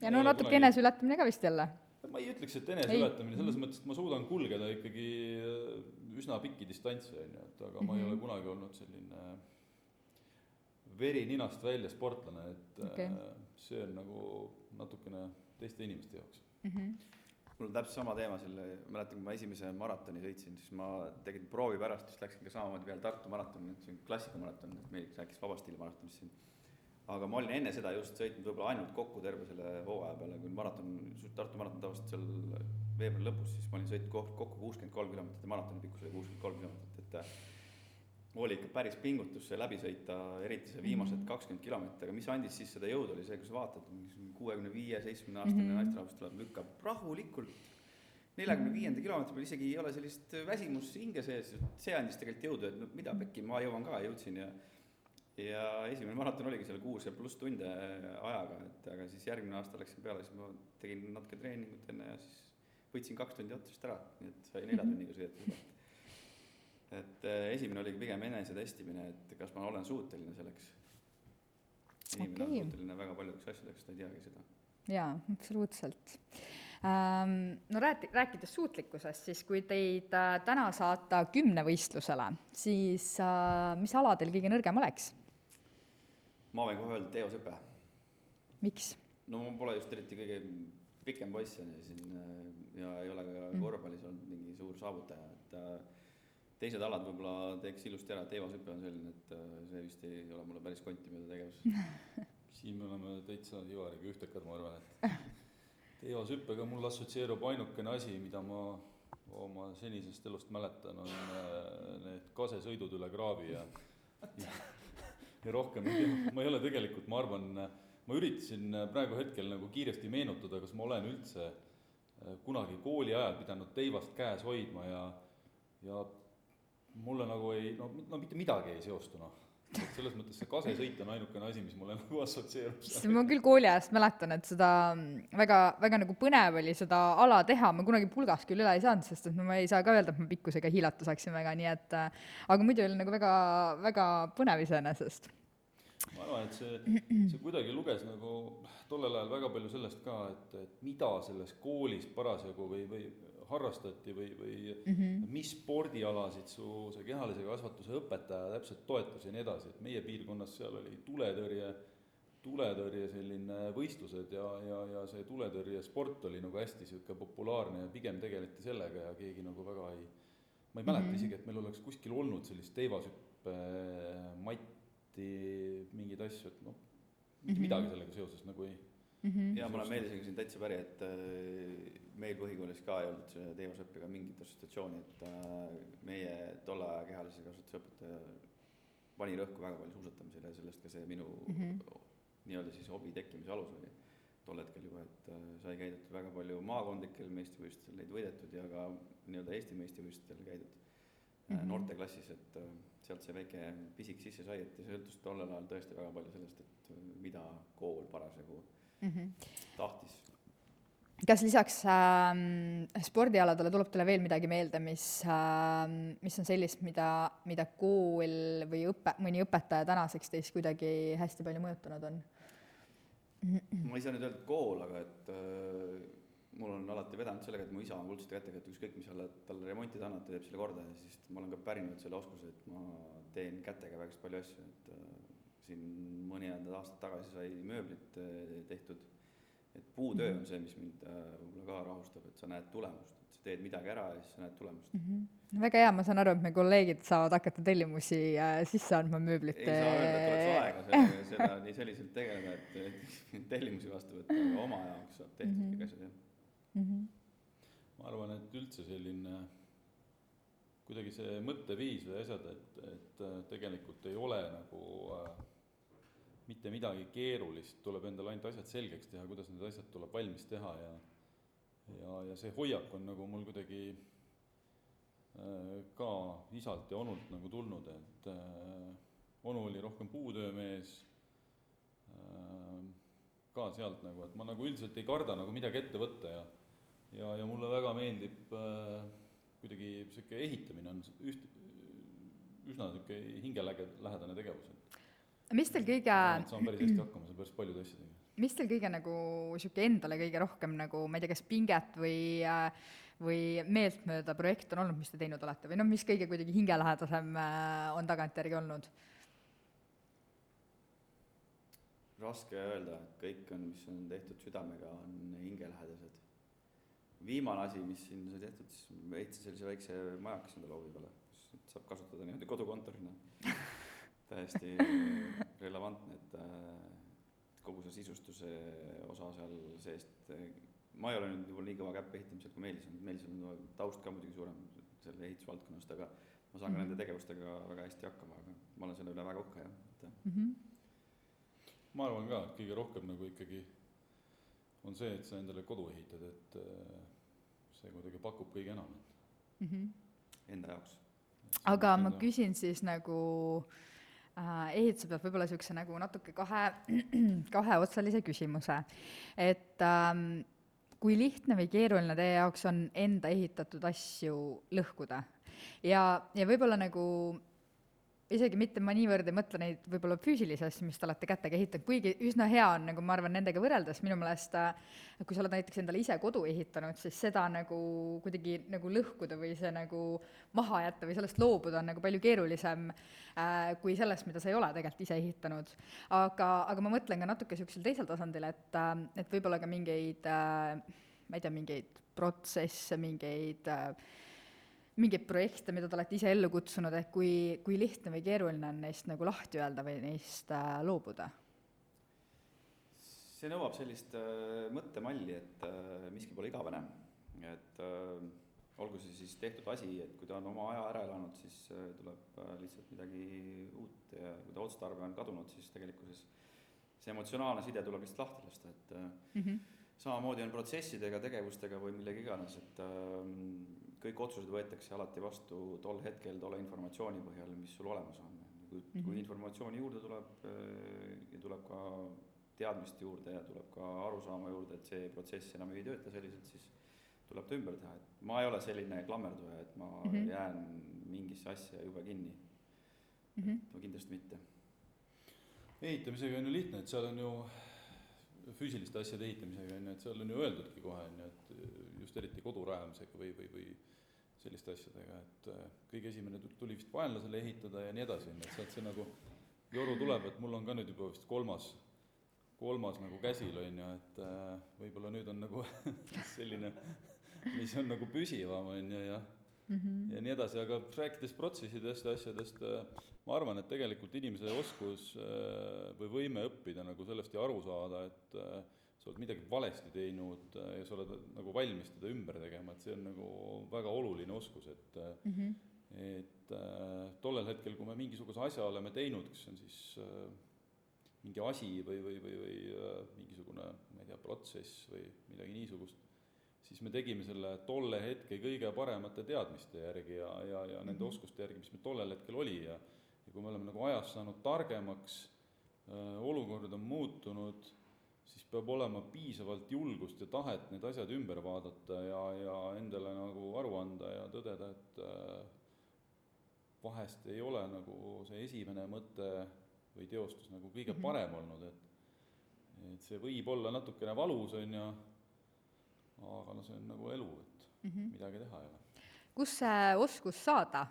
ja no natuke eneseületamine ka vist jälle. ma ei ütleks, et eneseületamine, selles mõttes, et ma suudan kulgeda ikkagi äh, üsna pikki distantse, on ju, et aga ma ei Mhm. ole kunagi olnud selline veri ninast välja sportlane, et Okei. okay. see on nagu natukene teiste inimeste jaoks. mul on täpselt sama teema selle, mäletan, kui ma esimese maratoni sõitsin, siis ma tegin proovi pärast, siis läksin ka samamoodi peale Tartu maratoni, see on klassikamaraton, et meil rääkis vabastiili maratonist siin. Aga ma olin enne seda just sõitnud võib-olla ainult kokku terve selle hooaja peale, kui maraton, Tartu maraton tavaliselt seal veebruari lõpus, siis ma olin sõitnud kokku, kuuskümmend kolm kilomeetrit ja maratoni pikkus oli kuuskümmend kolm kilomeetrit, et äh, oli ikka päris pingutus see läbi sõita, eriti see viimased Mhm. kakskümmend kilomeetrit, aga mis andis siis seda jõudu, oli see, kui sa vaatad, kuuekümne viie, seitsmekümne aastane Mhm. naisterahvas tuleb, lükkab rahulikult neljakümne viienda kilomeetri peal isegi ei ole sellist väsimust hinge sees, see andis tegelikult jõudu, et no mida pekki, ma jõuan ka, jõudsin ja ja esimene maraton oligi seal kuus ja pluss tunde ajaga, et aga siis järgmine aasta läksin peale, siis ma tegin natuke treeningut enne ja siis võtsin kaks tundi otsast ära, nii et sai nelja tunniga sõidetud juba. et eh, esimene oligi pigem enesetestimine, et kas ma olen suuteline selleks. inimene Okei. on suuteline väga paljudeks asjadeks, ta ei teagi seda. jaa, absoluutselt ähm, no rääti-, rääkides suutlikkusest, siis kui teid äh, täna saata kümnevõistlusele, siis äh, mis ala teil kõige nõrgem oleks? Ma võin kohe öelda Teo Sõpe. miks? no ma pole just eriti kõige pikem poiss on ju siin äh, ja ei ole ka Mm. korvpallis olnud mingi suur saavutaja, et äh, teised alad võib-olla teeks ilusti ära, Teo Sõpe on selline, et äh, see vist ei ole mulle päris konti mööda tegevus. siin me oleme täitsa Ivariga ühtekad, ma arvan, et Teo Süppega mul assotsieerub ainukene asi, mida ma oma senisest elust mäletan, on need kasesõidud üle kraavi ja ja, ja rohkem ei tea, ma ei ole tegelikult, ma arvan, ma üritasin praegu hetkel nagu kiiresti meenutada, kas ma olen üldse äh, kunagi kooli ajal pidanud teivast käes hoidma ja ja mulle nagu ei, no, no mitte midagi ei seostu, noh. Selles mõttes see kasesõit on ainukene asi, mis mulle nagu assotsieerub ma küll kooliajast mäletan, et seda mm, väga, väga nagu põnev oli seda ala teha, ma kunagi pulgast küll üle ei saanud, sest et no ma ei saa ka öelda, et ma pikkusega hiilata saaksin väga, nii et äh, aga muidu oli nagu väga, väga põnev iseenesest. ma arvan, et see, see kuidagi luges nagu tollel ajal väga palju sellest ka, et, et mida selles koolis parasjagu või, või harrastati või, või mm -hmm. mis spordialasid su see kehalise kasvatuse õpetaja täpselt toetas ja nii edasi, et meie piirkonnas seal oli tuletõrje, tuletõrje selline võistlused ja, ja, ja see tuletõrjesport oli nagu hästi niisugune populaarne ja pigem tegeleti sellega ja keegi nagu väga ei ma ei mäleta mm -hmm. isegi, et meil oleks kuskil olnud sellist teivashüppe matti, mingeid asju, et noh, mitte mm -hmm. midagi sellega seoses nagu ei mm. -hmm. ja ma olen Meelisega siin täitsa päri, et meil põhikoolis ka ei olnud selle teivashüppega mingit assotsiatsiooni, et äh, meie tolle aja kehalise kasvatuse õpetaja pani rõhku väga palju suusatamisele ja sellest ka see minu mm -hmm. nii-öelda siis hobi tekkimise alus oli tol hetkel juba, et äh, sai käidud väga palju maakondlikel meistrivõistlustel, neid võidetud ja ka nii-öelda Eesti meistrivõistlustel käidud mm -hmm. noorteklassis, et äh, sealt see väike pisik sisse sai, et see sõltus tollel ajal tõesti väga palju sellest, et äh, mida kool parasjagu mm -hmm. tahtis. Kas lisaks äh, spordialadele tuleb teile veel midagi meelde, mis äh,, mis on sellist, mida, mida kool või õpe, mõni õpetaja tänaseks teist kuidagi hästi palju mõjutanud on? ma ei saa nüüd öelda, kool, aga et äh, mul on alati vedanud sellega, et mu isa on kuldsete kätega, et ükskõik, mis talle, talle remonti ta annab, ta teeb selle korda ja siis ma olen ka pärinud selle oskuse, et ma teen kätega väga palju asju, et äh, siin mõned aastad tagasi sai mööblit äh, tehtud. Et puutöö on see, mis mind äh, võib-olla ka rahustab, et sa näed tulemust, et sa teed midagi ära ja siis sa näed tulemust mm. -hmm. väga hea, ma saan aru, et meie kolleegid saavad hakata tellimusi äh, sisse andma mööblite. ei saa öelda, et oleks aega sellega, seda nii selliselt tegeleda, et, tellimusi vastu võtta, aga oma jaoks saab tehtud mm -hmm. kõik asjad jah mm. -hmm. ma arvan, et üldse selline kuidagi see mõtteviis või asjad, et, et tegelikult ei ole nagu äh, mitte midagi keerulist, tuleb endale ainult asjad selgeks teha, kuidas need asjad tuleb valmis teha ja ja, ja see hoiak on nagu mul kuidagi äh, ka isalt ja onult nagu tulnud, et äh, onu oli rohkem puutöömees äh,, ka sealt nagu, et ma nagu üldiselt ei karda nagu midagi ette võtta ja ja, ja mulle väga meeldib kuidagi niisugune ehitamine on üht, üsna niisugune hingelähedane tegevus, et mis teil kõige saan päris hästi hakkama seal päris paljude asjadega. mis teil kõige nagu niisugune endale kõige rohkem nagu ma ei tea, kas pinget või äh, või meeltmööda projekt on olnud, mis te teinud olete või noh, mis kõige kuidagi hingelähedasem äh, on tagantjärgi olnud? raske öelda, et kõik on, mis on tehtud südamega, on hingelähedased. viimane asi, mis siin sai tehtud, siis ma ehitasin sellise väikse majakese endale hoovi peale, kus saab kasutada niimoodi kodukontorina täiesti relevantne, et äh, kogu see sisustuse osa seal seest, ma ei ole nüüd võib-olla nii kõva käpp ehitamisel kui Meelis on, Meelis on taust ka muidugi suurem selle ehitusvaldkonnast, aga ma saan ka mm -hmm. nende tegevustega väga hästi hakkama, aga ma olen selle üle väga uhke, jah, et mm. -hmm. ma arvan ka, et kõige rohkem nagu ikkagi on see, et sa endale kodu ehitad, et äh, see kuidagi pakub kõige enam mm. -hmm. Enda jaoks. aga ma küsin siis nagu äh, Äh, ehituse pealt võib-olla niisuguse nagu natuke kahe, kaheotsalise küsimuse. et ähm, kui lihtne või keeruline teie jaoks on enda ehitatud asju lõhkuda? ja, ja võib-olla nagu isegi mitte ma niivõrd ei mõtle neid võib-olla füüsilisi asju, mis te olete kätega ehitanud, kuigi üsna hea on nagu ma arvan, nendega võrreldes minu meelest äh, kui sa oled näiteks endale ise kodu ehitanud, siis seda nagu kuidagi nagu lõhkuda või see nagu maha jätta või sellest loobuda on nagu palju keerulisem äh, kui sellest, mida sa ei ole tegelikult ise ehitanud. aga, aga ma mõtlen ka natuke niisugusel teisel tasandil, et äh,, et võib-olla ka mingeid äh, ma ei tea, mingeid protsesse, mingeid äh, mingeid projekte, mida te olete ise ellu kutsunud, et kui, kui lihtne või keeruline on neist nagu lahti öelda või neist äh, loobuda? see nõuab sellist äh, mõttemalli, et äh, miski pole igavene. et äh, olgu see siis tehtud asi, et kui ta on oma aja ära elanud, siis äh, tuleb äh, lihtsalt midagi uut ja kui ta otstarve on kadunud, siis tegelikkuses see emotsionaalne side tuleb lihtsalt lahti lasta, et mm -hmm. samamoodi on protsessidega, tegevustega või millega iganes, et äh, kõik otsused võetakse alati vastu tol hetkel tolle informatsiooni põhjal, mis sul olemas on. kui mm, -hmm. kui informatsiooni juurde tuleb äh, ja tuleb ka teadmist juurde ja tuleb ka arusaama juurde, et see protsess enam ei tööta selliselt, siis tuleb ta ümber teha, et ma ei ole selline klammerduja, et ma mm -hmm. jään mingisse asja jube kinni mm. -hmm. no kindlasti mitte ehitamisega on ju lihtne, et seal on ju füüsiliste asjade ehitamisega on ju, et seal on ju öeldudki kohe on ju, et just eriti kodu rajamisega või, või, või selliste asjadega, et äh, kõige esimene tuli vist vaenlasele ehitada ja nii edasi, ju, et sealt see nagu joru tuleb, et mul on ka nüüd juba vist kolmas, kolmas nagu käsil, on ju, et äh, võib-olla nüüd on nagu selline, mis on nagu püsivam, on ju, ja mm -hmm. ja nii edasi, aga rääkides protsessidest ja asjadest, äh, ma arvan, et tegelikult inimese oskus või võime õppida nagu sellest ja aru saada, et sa oled midagi valesti teinud äh, ja sa oled nagu valmis teda ümber tegema, et see on nagu väga oluline oskus, et mm -hmm. et äh, tollel hetkel, kui me mingisuguse asja oleme teinud, kas see on siis äh, mingi asi või, või, või, või äh, mingisugune, ma ei tea, protsess või midagi niisugust, siis me tegime selle tolle hetke kõige paremate teadmiste järgi ja, ja, ja nende mm -hmm. oskuste järgi, mis meil tollel hetkel oli ja ja kui me oleme nagu ajas saanud targemaks äh,, olukord on muutunud siis peab olema piisavalt julgust ja tahet need asjad ümber vaadata ja, ja endale nagu aru anda ja tõdeda, et äh, vahest ei ole nagu see esimene mõte või teostus nagu kõige mm -hmm. parem olnud, et et see võib olla natukene valus, on ju, aga no see on nagu elu, et mm -hmm. midagi teha ei ole. kust see oskus saada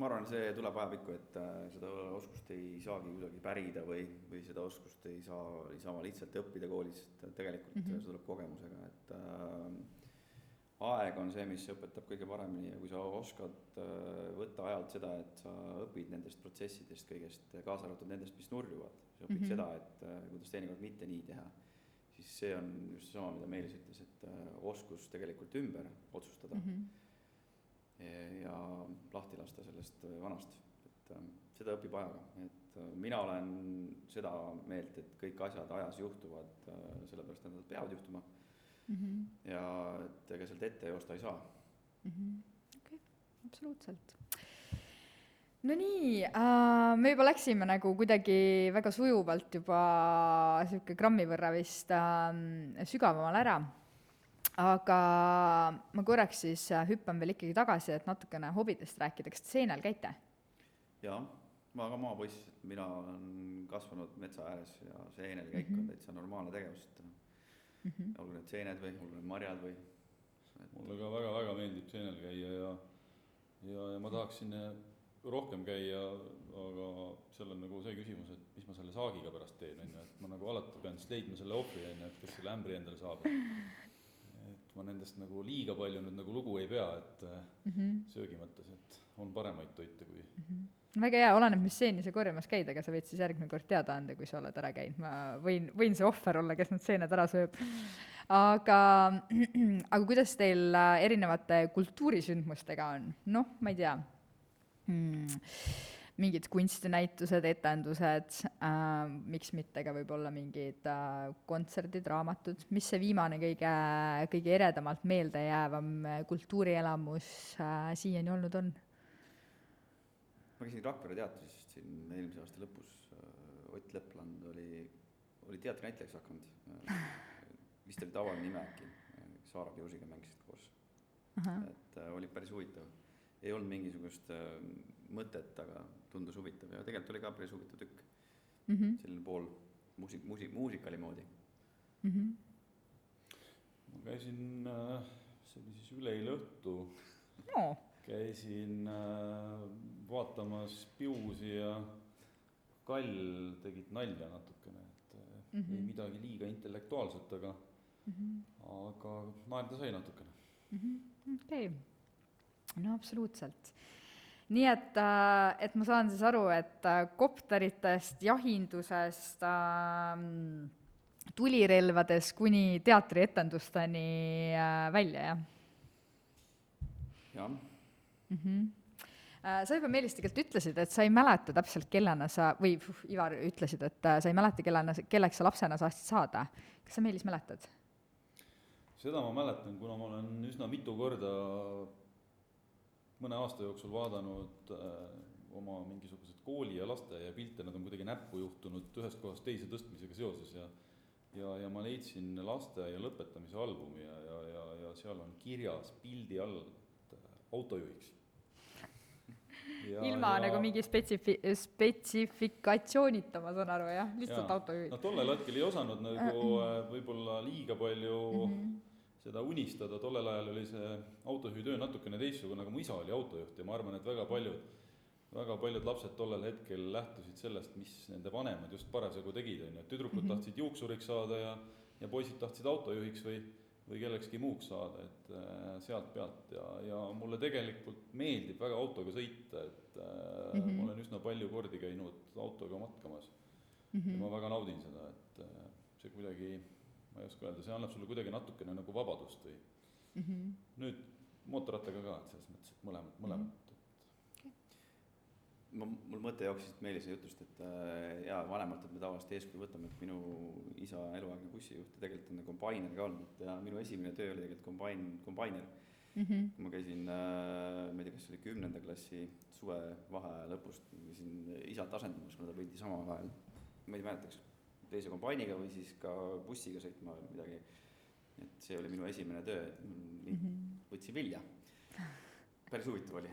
ma arvan, see tuleb ajapikku, et äh, seda oskust ei saagi kuidagi pärida või, või seda oskust ei saa niisama lihtsalt õppida koolis, et tegelikult mm -hmm. see tuleb kogemusega, et äh, aeg on see, mis õpetab kõige paremini ja kui sa oskad äh, võtta ajalt seda, et sa õpid nendest protsessidest kõigest, kaasa arvatud nendest, mis nurjuvad, sa õpid mm -hmm. seda, et äh, kuidas teinekord mitte nii teha, siis see on just seesama, mida Meelis ütles, et äh, oskus tegelikult ümber otsustada mm. -hmm ja lahti lasta sellest äh, vanast, et äh, seda õpib ajaga, et äh, mina olen seda meelt, et kõik asjad ajas juhtuvad, sellepärast et nad peavad juhtuma mm. -hmm. ja et ega sealt ette joosta ei saa. -hmm. okei absoluutselt no nii äh,, me juba läksime nagu kuidagi väga sujuvalt juba sihuke grammi võrra vist äh, sügavamale ära aga ma korraks siis äh, hüppan veel ikkagi tagasi, et natukene hobidest rääkida, kas te seenel käite? jaa, ma ka maapoiss, et mina olen kasvanud metsa ääres ja seenel käik mm -hmm. on mhm. täitsa normaalne tegevus, et mm -hmm. olgu need seened või olgu need marjad või et... mulle ka väga-väga meeldib seenel käia ja ja, ja ma tahaksin äh, rohkem käia, aga seal on nagu see küsimus, et mis ma selle saagiga pärast teen, on ju, et ma nagu alati pean siis leidma selle ohvri, on ju, et kes selle ämbri endale saab ma nendest nagu liiga palju nüüd nagu lugu ei pea, et mm -hmm. söögi mõttes, et on paremaid toite kui mm. -hmm väga hea, oleneb, mis seeni sa korjamas käid, aga sa võid siis järgmine kord teada anda, kui sa oled ära käinud, ma võin, võin see ohver olla, kes need seened ära sööb. aga, aga kuidas teil äh, erinevate kultuurisündmustega on, noh, ma ei tea hmm mingid kunstinäitused, etendused äh,, miks mitte ka võib-olla mingid äh, kontserdid, raamatud, mis see viimane kõige, kõige eredamalt meeldejäävam äh, kultuurielamus äh, siiani olnud on? ma käisin Rakvere teatris siin eelmise aasta lõpus, äh, Ott Lepland oli, oli teatrinäitlejaks hakanud äh, vist oli tavaline nime äkki, Saara Kiusiga mängisid koos. et äh, oli päris huvitav. ei olnud mingisugust äh, mõtet, aga tundus huvitav ja tegelikult oli ka päris huvitav tükk mm. -hmm. selline pool muusik, muusik, muusikali moodi mm. -hmm. ma käisin äh,, see oli siis üleeile õhtu no., käisin äh, vaatamas Piusi ja Kall tegid nalja natukene, et mm -hmm. ei midagi liiga intellektuaalset, aga mm, -hmm. aga naerda sai natukene mm. -hmm. okei okay., no absoluutselt nii et, äh, et ma saan siis aru, et äh, kopteritest, jahindusest ähm,, tulirelvadest kuni teatrietendusteni äh, välja, jah? jah mm. -hmm. sa juba, Meelis, tegelikult ütlesid, et sa ei mäleta täpselt, kellena sa, või puh, Ivar, ütlesid, et sa ei mäleta, kellena, kelleks sa lapsena tahtsid saada. kas sa, Meelis, mäletad? seda ma mäletan, kuna ma olen üsna mitu korda mõne aasta jooksul vaadanud äh, oma mingisuguseid kooli ja lasteaia pilte, nad on kuidagi näppu juhtunud ühest kohast teise tõstmisega seoses ja ja, ja ma leidsin lasteaia lõpetamise albumi ja, ja, ja, ja seal on kirjas pildi all, et äh, autojuhiks ilma ja, nagu mingi spetsifi-, spetsifikatsioonita, ma saan aru, jah, lihtsalt Jaa. autojuhid no tollel hetkel ei osanud nagu äh, võib-olla liiga palju mm. -hmm. Seda unistada, tollel ajal oli see autojuhitöö natukene teistsugune, aga mu isa oli autojuht ja ma arvan, et väga paljud, väga paljud lapsed tollel hetkel lähtusid sellest, mis nende vanemad just parasjagu tegid, on ju, et tüdrukud mm. -hmm. tahtsid juuksuriks saada ja ja poisid tahtsid autojuhiks või või kellekski muuks saada, et äh, sealt pealt ja, ja mulle tegelikult meeldib väga autoga sõita, et äh, mm. -hmm. ma olen üsna palju kordi käinud autoga matkamas Mm ja -hmm. ma väga naudin seda, et äh, see kuidagi, ma ei oska öelda, see annab sulle kuidagi natukene nagu vabadust või Mm -hmm. nüüd mootorrattaga ka, et selles mõttes, et mõlemad, mõlemad ma, mul mõte jooksis siit Meelise jutust, et äh, jaa, vanematelt me tavaliselt eeskuju võtame, et minu isa eluaegne bussijuht ja tegelikult on kombainer ka olnud ja minu esimene töö oli tegelikult kombain, kombainer. Mm -hmm. kui ma käisin äh,, ma ei tea, kas see oli kümnenda klassi suvevaheaja lõpust, käisin isat asendamas, kuna ta võitis omal ajal, ma ei mäleta, kas teise kombainiga või siis ka bussiga sõitma või midagi. et see oli minu esimene töö, et Mm -hmm. võtsin vilja. päris huvitav oli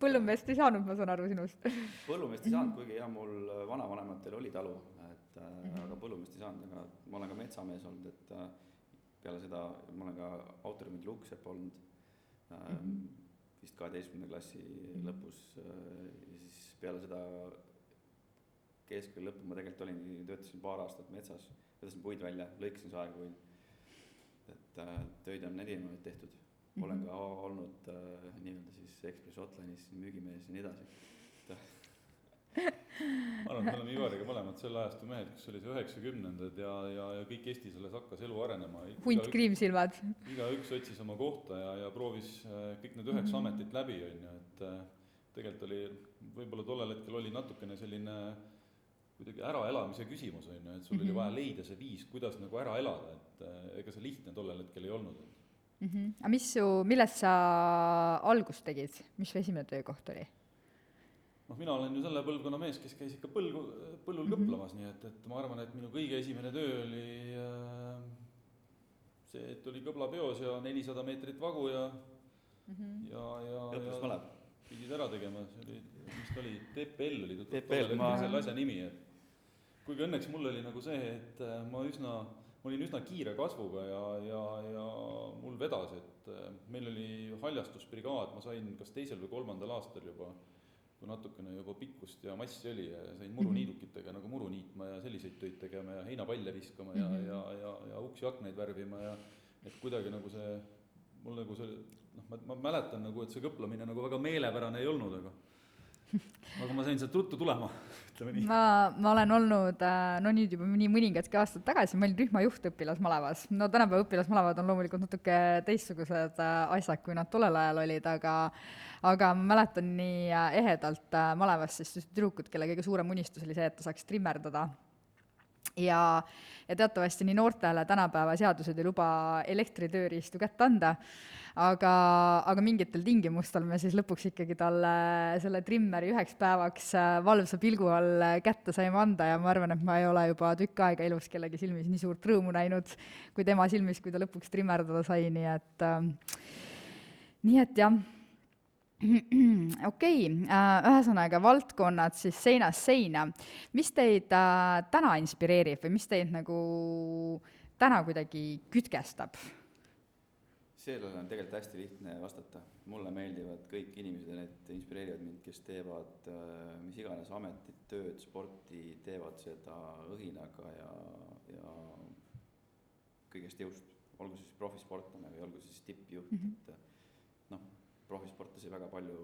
põllumeest ei saanud, ma saan aru sinust põllumeest ei saanud, kuigi jah, mul vanavanematel oli talu, et äh, Mhm. aga põllumeest ei saanud, aga ma olen ka metsamees olnud, et äh, peale seda ma olen ka autorühmade luuksepp olnud äh, Mhm. vist kaheteistkümnenda klassi Mhm. lõpus äh, ja siis peale seda keskkooli lõppu ma tegelikult olingi, töötasin paar aastat metsas, võtasin puid välja, lõikasin saepuid. et äh, töid on erinevaid tehtud, olen ka olnud äh, nii-öelda siis Ekspress Hotline'is müügimees ja nii edasi ma arvan, et me oleme Ivariga mõlemad selle ajastu mehed, kus oli see üheksakümnendad ja, ja, ja kõik Eestis alles hakkas elu arenema. hunt kriimsilmad igaüks otsis oma kohta ja, ja proovis äh, kõik need üheksa Mhm. ametit läbi, on ju, et äh, tegelikult oli, võib-olla tollel hetkel oli natukene selline kuidagi äraelamise küsimus, on ju, et sul mm -hmm. oli Mhm. vaja leida see viis, kuidas nagu ära elada, et äh, ega see lihtne tollel hetkel ei olnud. mm. -hmm. aga mis su, millest sa algust tegid, mis su esimene töökoht oli? noh, mina olen ju selle põlvkonna mees, kes käis ikka põlgu, põllul Mhm. kõplamas, nii et, et ma arvan, et minu kõige esimene töö oli äh, see, et oli kõblapeos ja nelisada meetrit vagu ja Mm -hmm. ja, ja, ja pidid ära tegema, see oli, mis ta oli, TPL oli to- TPL, ma- selle asja nimi, et kuigi õnneks mul oli nagu see, et äh, ma üsna, ma olin üsna kiire kasvuga ja, ja, ja mul vedas, et äh, meil oli haljastusbrigaad, ma sain kas teisel või kolmandal aastal juba, kui natukene juba pikkust ja massi oli ja sain muruniidukitega nagu muru niitma ja selliseid töid tegema ja heinapalle viskama ja Mhm. ja, ja, ja uksi-aknaid värvima ja et kuidagi nagu see, mul nagu see noh, ma, ma mäletan nagu, et see kõplamine nagu väga meelepärane ei olnud, aga aga ma sain sealt ruttu tulema, ütleme nii. ma, ma olen olnud äh, no nüüd juba nii mõningadki aastad tagasi, ma olin rühmajuht õpilasmalevas. no tänapäeva õpilasmalevad on loomulikult natuke teistsugused äh, asjad, kui nad tollel ajal olid, aga aga ma mäletan nii äh, ehedalt malevas siis tüdrukut, kelle kõige suurem unistus oli see, et ta saaks trimmerdada. Ja, ja teatavasti nii noortele tänapäeva seadused ei luba elektritööriistu kätte anda, aga, aga mingitel tingimustel me siis lõpuks ikkagi talle selle trimmeri üheks päevaks äh, valvsa pilgu all kätte saime anda ja ma arvan, et ma ei ole juba tükk aega elus kellegi silmis nii suurt rõõmu näinud kui tema silmis, kui ta lõpuks trimmerdada sai, nii et äh, nii et jah okei okay, äh,, ühesõnaga valdkonnad siis seinast seina. mis teid äh, täna inspireerib või mis teid nagu täna kuidagi kütkestab? sellele on tegelikult hästi lihtne vastata. mulle meeldivad kõik inimesed ja need inspireerivad mind, kes teevad äh, mis iganes ametit, tööd, sporti, teevad seda õhinaga ja, ja kõigest jõust. olgu siis profisportlane või olgu siis tippjuht mm, -hmm. et profisportlasi väga palju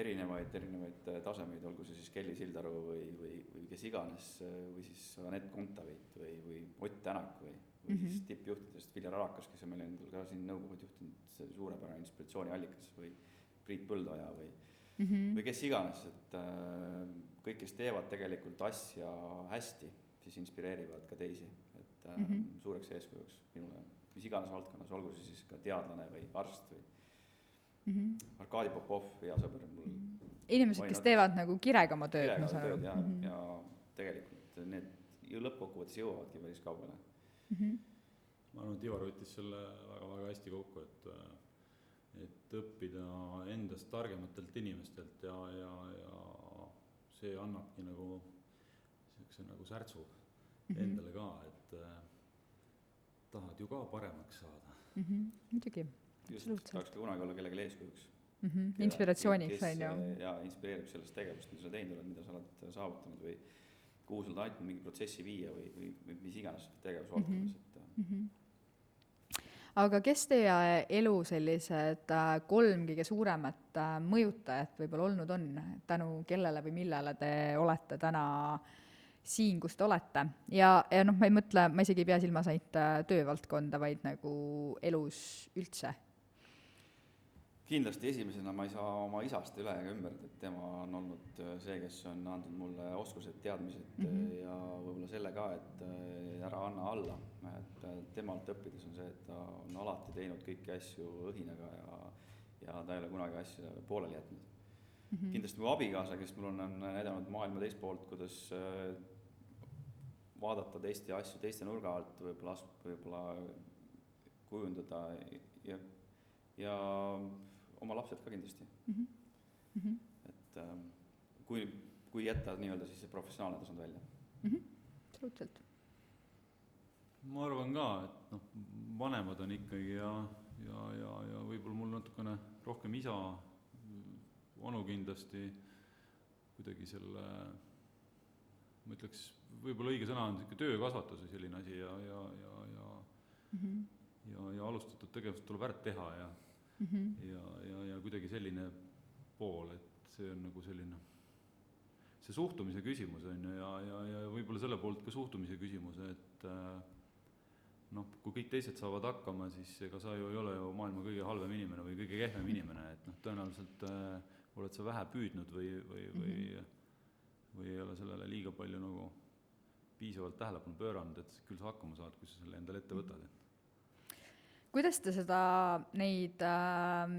erinevaid, erinevaid äh, tasemeid, olgu see siis Kelly Sildaru või, või, või kes iganes, või siis Anett Kontaveit või, või Ott Tänak või, või mm -hmm. siis tippjuhtidest Viljar Arakas, kes on meil endal ka siin nõukogude juhtinud, see suurepärane inspiratsiooniallikas või Priit Põldoja või mm, -hmm. või kes iganes, et äh, kõik, kes teevad tegelikult asja hästi, siis inspireerivad ka teisi, et äh, mm -hmm. suureks eeskujuks minule mis iganes valdkonnas, olgu see siis ka teadlane või arst või mm -hmm. Arkadi Popov, hea sõber mul mm. -hmm. inimesed, kes teevad nagu kirega oma tööd, ma saan aru. ja mm, -hmm. ja tegelikult need ju lõppkokkuvõttes jõuavadki päris kaugele mm. -hmm. ma arvan, et Ivar võttis selle väga-väga hästi kokku, et et õppida endast targematelt inimestelt ja, ja, ja see annabki nagu niisuguse nagu särtsu mm -hmm. endale ka, et äh, tahad ju ka paremaks saada mm. -hmm. muidugi, just, tahaks ka kunagi olla kellelegi eeskujuks. mm. -hmm. inspiratsiooniks, on ju. jaa, inspireerib sellest tegevust, mida sa teinud oled, mida sa oled saavutanud või kuhu sa oled aidanud mingi protsessi viia või, või, või mis iganes tegevusvaldkonnas, et mm. -hmm. aga kes teie elu sellised äh, kolm kõige suuremat äh, mõjutajat võib-olla olnud on, tänu kellele või millele te olete täna siin, kus te olete ja, ja noh, ma ei mõtle, ma isegi ei pea silmas ainult äh, töövaldkonda, vaid nagu elus üldse kindlasti esimesena ma ei saa oma isast üle ega ümber, et tema on olnud äh, see, kes on andnud mulle oskused, teadmised mm -hmm. ja võib-olla selle ka, et äh, ära anna alla. et temalt õppides on see, et ta on alati teinud kõiki asju õhinaga ja, ja ta ei ole kunagi asja pooleli jätnud mm. -hmm. kindlasti mu abikaasa, kes mul on, on näidanud maailma teist poolt, kuidas vaadata teiste asju teiste nurga alt, võib-olla, võib-olla kujundada ja, ja oma lapsed ka kindlasti mm. -hmm. et ähm, kui, kui jätta nii-öelda siis see professionaalne tasand välja mm. -hmm. absoluutselt. ma arvan ka, et noh, vanemad on ikkagi ja, ja, ja, ja võib-olla mul natukene rohkem isa, onu kindlasti kuidagi selle, ma ütleks, võib-olla õige sõna on niisugune töökasvatus või selline asi ja, ja, ja, ja mm -hmm. ja, ja alustatud tegevust tuleb ära teha ja mm. -hmm. ja, ja, ja kuidagi selline pool, et see on nagu selline, see suhtumise küsimus on ju, ja, ja, ja võib-olla selle poolt ka suhtumise küsimus, et äh, noh, kui kõik teised saavad hakkama, siis ega sa ju ei ole ju maailma kõige halvem inimene või kõige kehvem inimene, et noh, tõenäoliselt äh, oled sa vähe püüdnud või, või, või mm -hmm. või ei ole sellele liiga palju nagu piisavalt tähelepanu pööranud, et küll sa hakkama saad, kui sa selle endale ette võtad, et kuidas te seda, neid äh,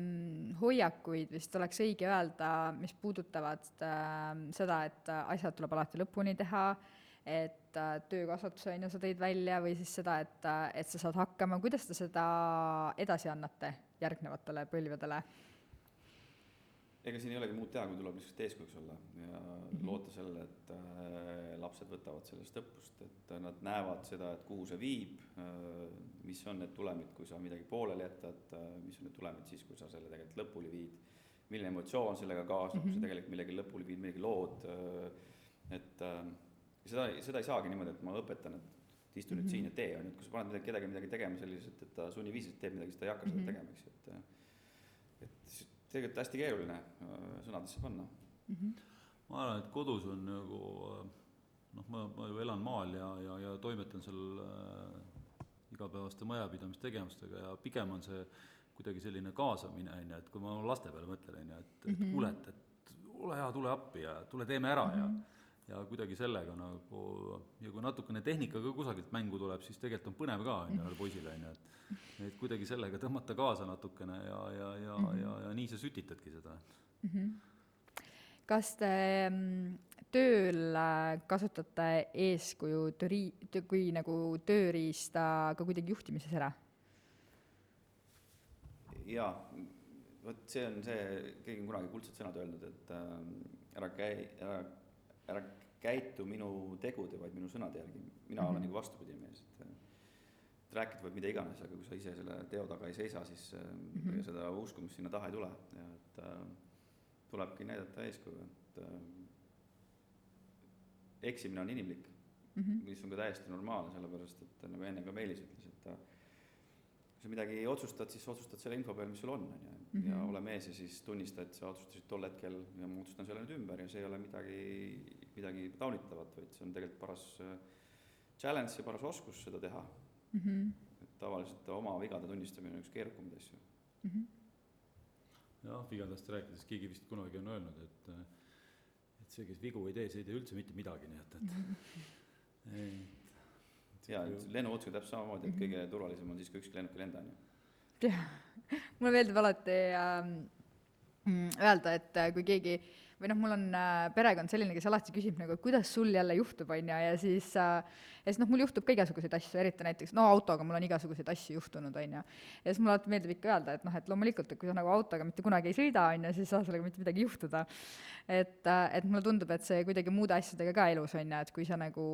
hoiakuid vist oleks õige öelda, mis puudutavad äh, seda, et asjad tuleb alati lõpuni teha, et äh, töökasvatuse on ju, sa tõid välja, või siis seda, et, et sa saad hakkama, kuidas te seda edasi annate järgnevatele põlvedele? Ega siin ei olegi muud teha, kui tuleb lihtsalt eeskujuks olla ja mm -hmm. loota sellele, et äh, lapsed võtavad sellest õppust, et nad näevad seda, et kuhu see viib äh,, mis on need tulemid, kui sa midagi pooleli jätad äh,, mis on need tulemid siis, kui sa selle tegelikult lõpuni viid, milline emotsioon sellega kaasneb mm, -hmm. sa mhm. tegelikult millegi lõpuni viid, midagi lood äh,, et äh, seda, seda ei saagi niimoodi, et ma õpetan, et istu nüüd mm -hmm. siin ja tee, on ju, et kui sa paned midagi, kedagi midagi tegema selliselt, et ta sunniviisiliselt teeb midagi, siis ta ei hakka mm -hmm. seda mhm. tegema, eks ju, et äh, tegelikult hästi keeruline äh, sõnadesse panna mm. -hmm. ma arvan, et kodus on nagu äh, noh, ma, ma ju elan maal ja, ja, ja toimetan seal äh, igapäevaste majapidamistegevustega ja pigem on see kuidagi selline kaasamine, on ju, et kui ma laste peale mõtlen, on ju, et, et mm -hmm. kuule, et, et ole hea, tule appi ja tule teeme ära mm -hmm. ja mhm ja kuidagi sellega nagu ja kui natukene tehnika ka kusagilt mängu tuleb, siis tegelikult on põnev ka, on ju, ühele poisile, on ju, et et kuidagi sellega tõmmata kaasa natukene ja, ja, ja mm, -hmm. ja, ja nii sa sütitadki seda mm. -hmm. kas te mm, tööl äh, kasutate eeskuju töri-, kui nagu tööriista ka kuidagi juhtimises ära? jaa, vot see on see, keegi on kunagi kuldsed sõnad öelnud, et äh, ära käi, ära ära käitu minu tegude, vaid minu sõnade järgi, mina mm -hmm. olen nagu vastupidine mees, et et rääkida võib mida iganes, aga kui sa ise selle teo taga ei seisa, siis mm -hmm. seda uskumust sinna taha ei tule ja et äh, tulebki näidata eeskuju, et äh, eksimine on inimlik mm, -hmm. mis on ka täiesti normaalne, sellepärast et nagu enne ka Meelis ütles, et äh, kui sa midagi otsustad, siis otsustad selle info peal, mis sul on, on ju, ja ole mees ja siis tunnista, et sa otsustasid tol hetkel ja ma otsustan selle nüüd ümber ja see ei ole midagi, midagi taunitavat, vaid see on tegelikult paras äh, challenge ja paras oskus seda teha mm. -hmm. et tavaliselt oma vigade tunnistamine on üks keerukamaid asju mm. -hmm. jah, vigadest rääkides keegi vist kunagi on öelnud, et et see, kes vigu ei tee, see ei tee üldse mitte midagi, nii et, et ei jaa, lennuotsusega täpselt samamoodi, et kõige turvalisem on siis, kui ükski lennuk ei lenda, on ju mulle meeldib alati ähm, öelda, et äh, kui keegi või noh, mul on äh, perekond selline, kes alati küsib nagu, et kuidas sul jälle juhtub, on ju, ja siis äh, ja siis noh, mul juhtub ka igasuguseid asju, eriti näiteks no autoga mul on igasuguseid asju juhtunud, on ju. ja siis mulle alati meeldib ikka öelda, et noh, et loomulikult, et kui sa nagu autoga mitte kunagi ei sõida, on ju, siis ei saa sellega mitte midagi juhtuda. et, äh, et mulle tundub, et see kuidagi muude asjadega ka elus, on ju, et kui sa nagu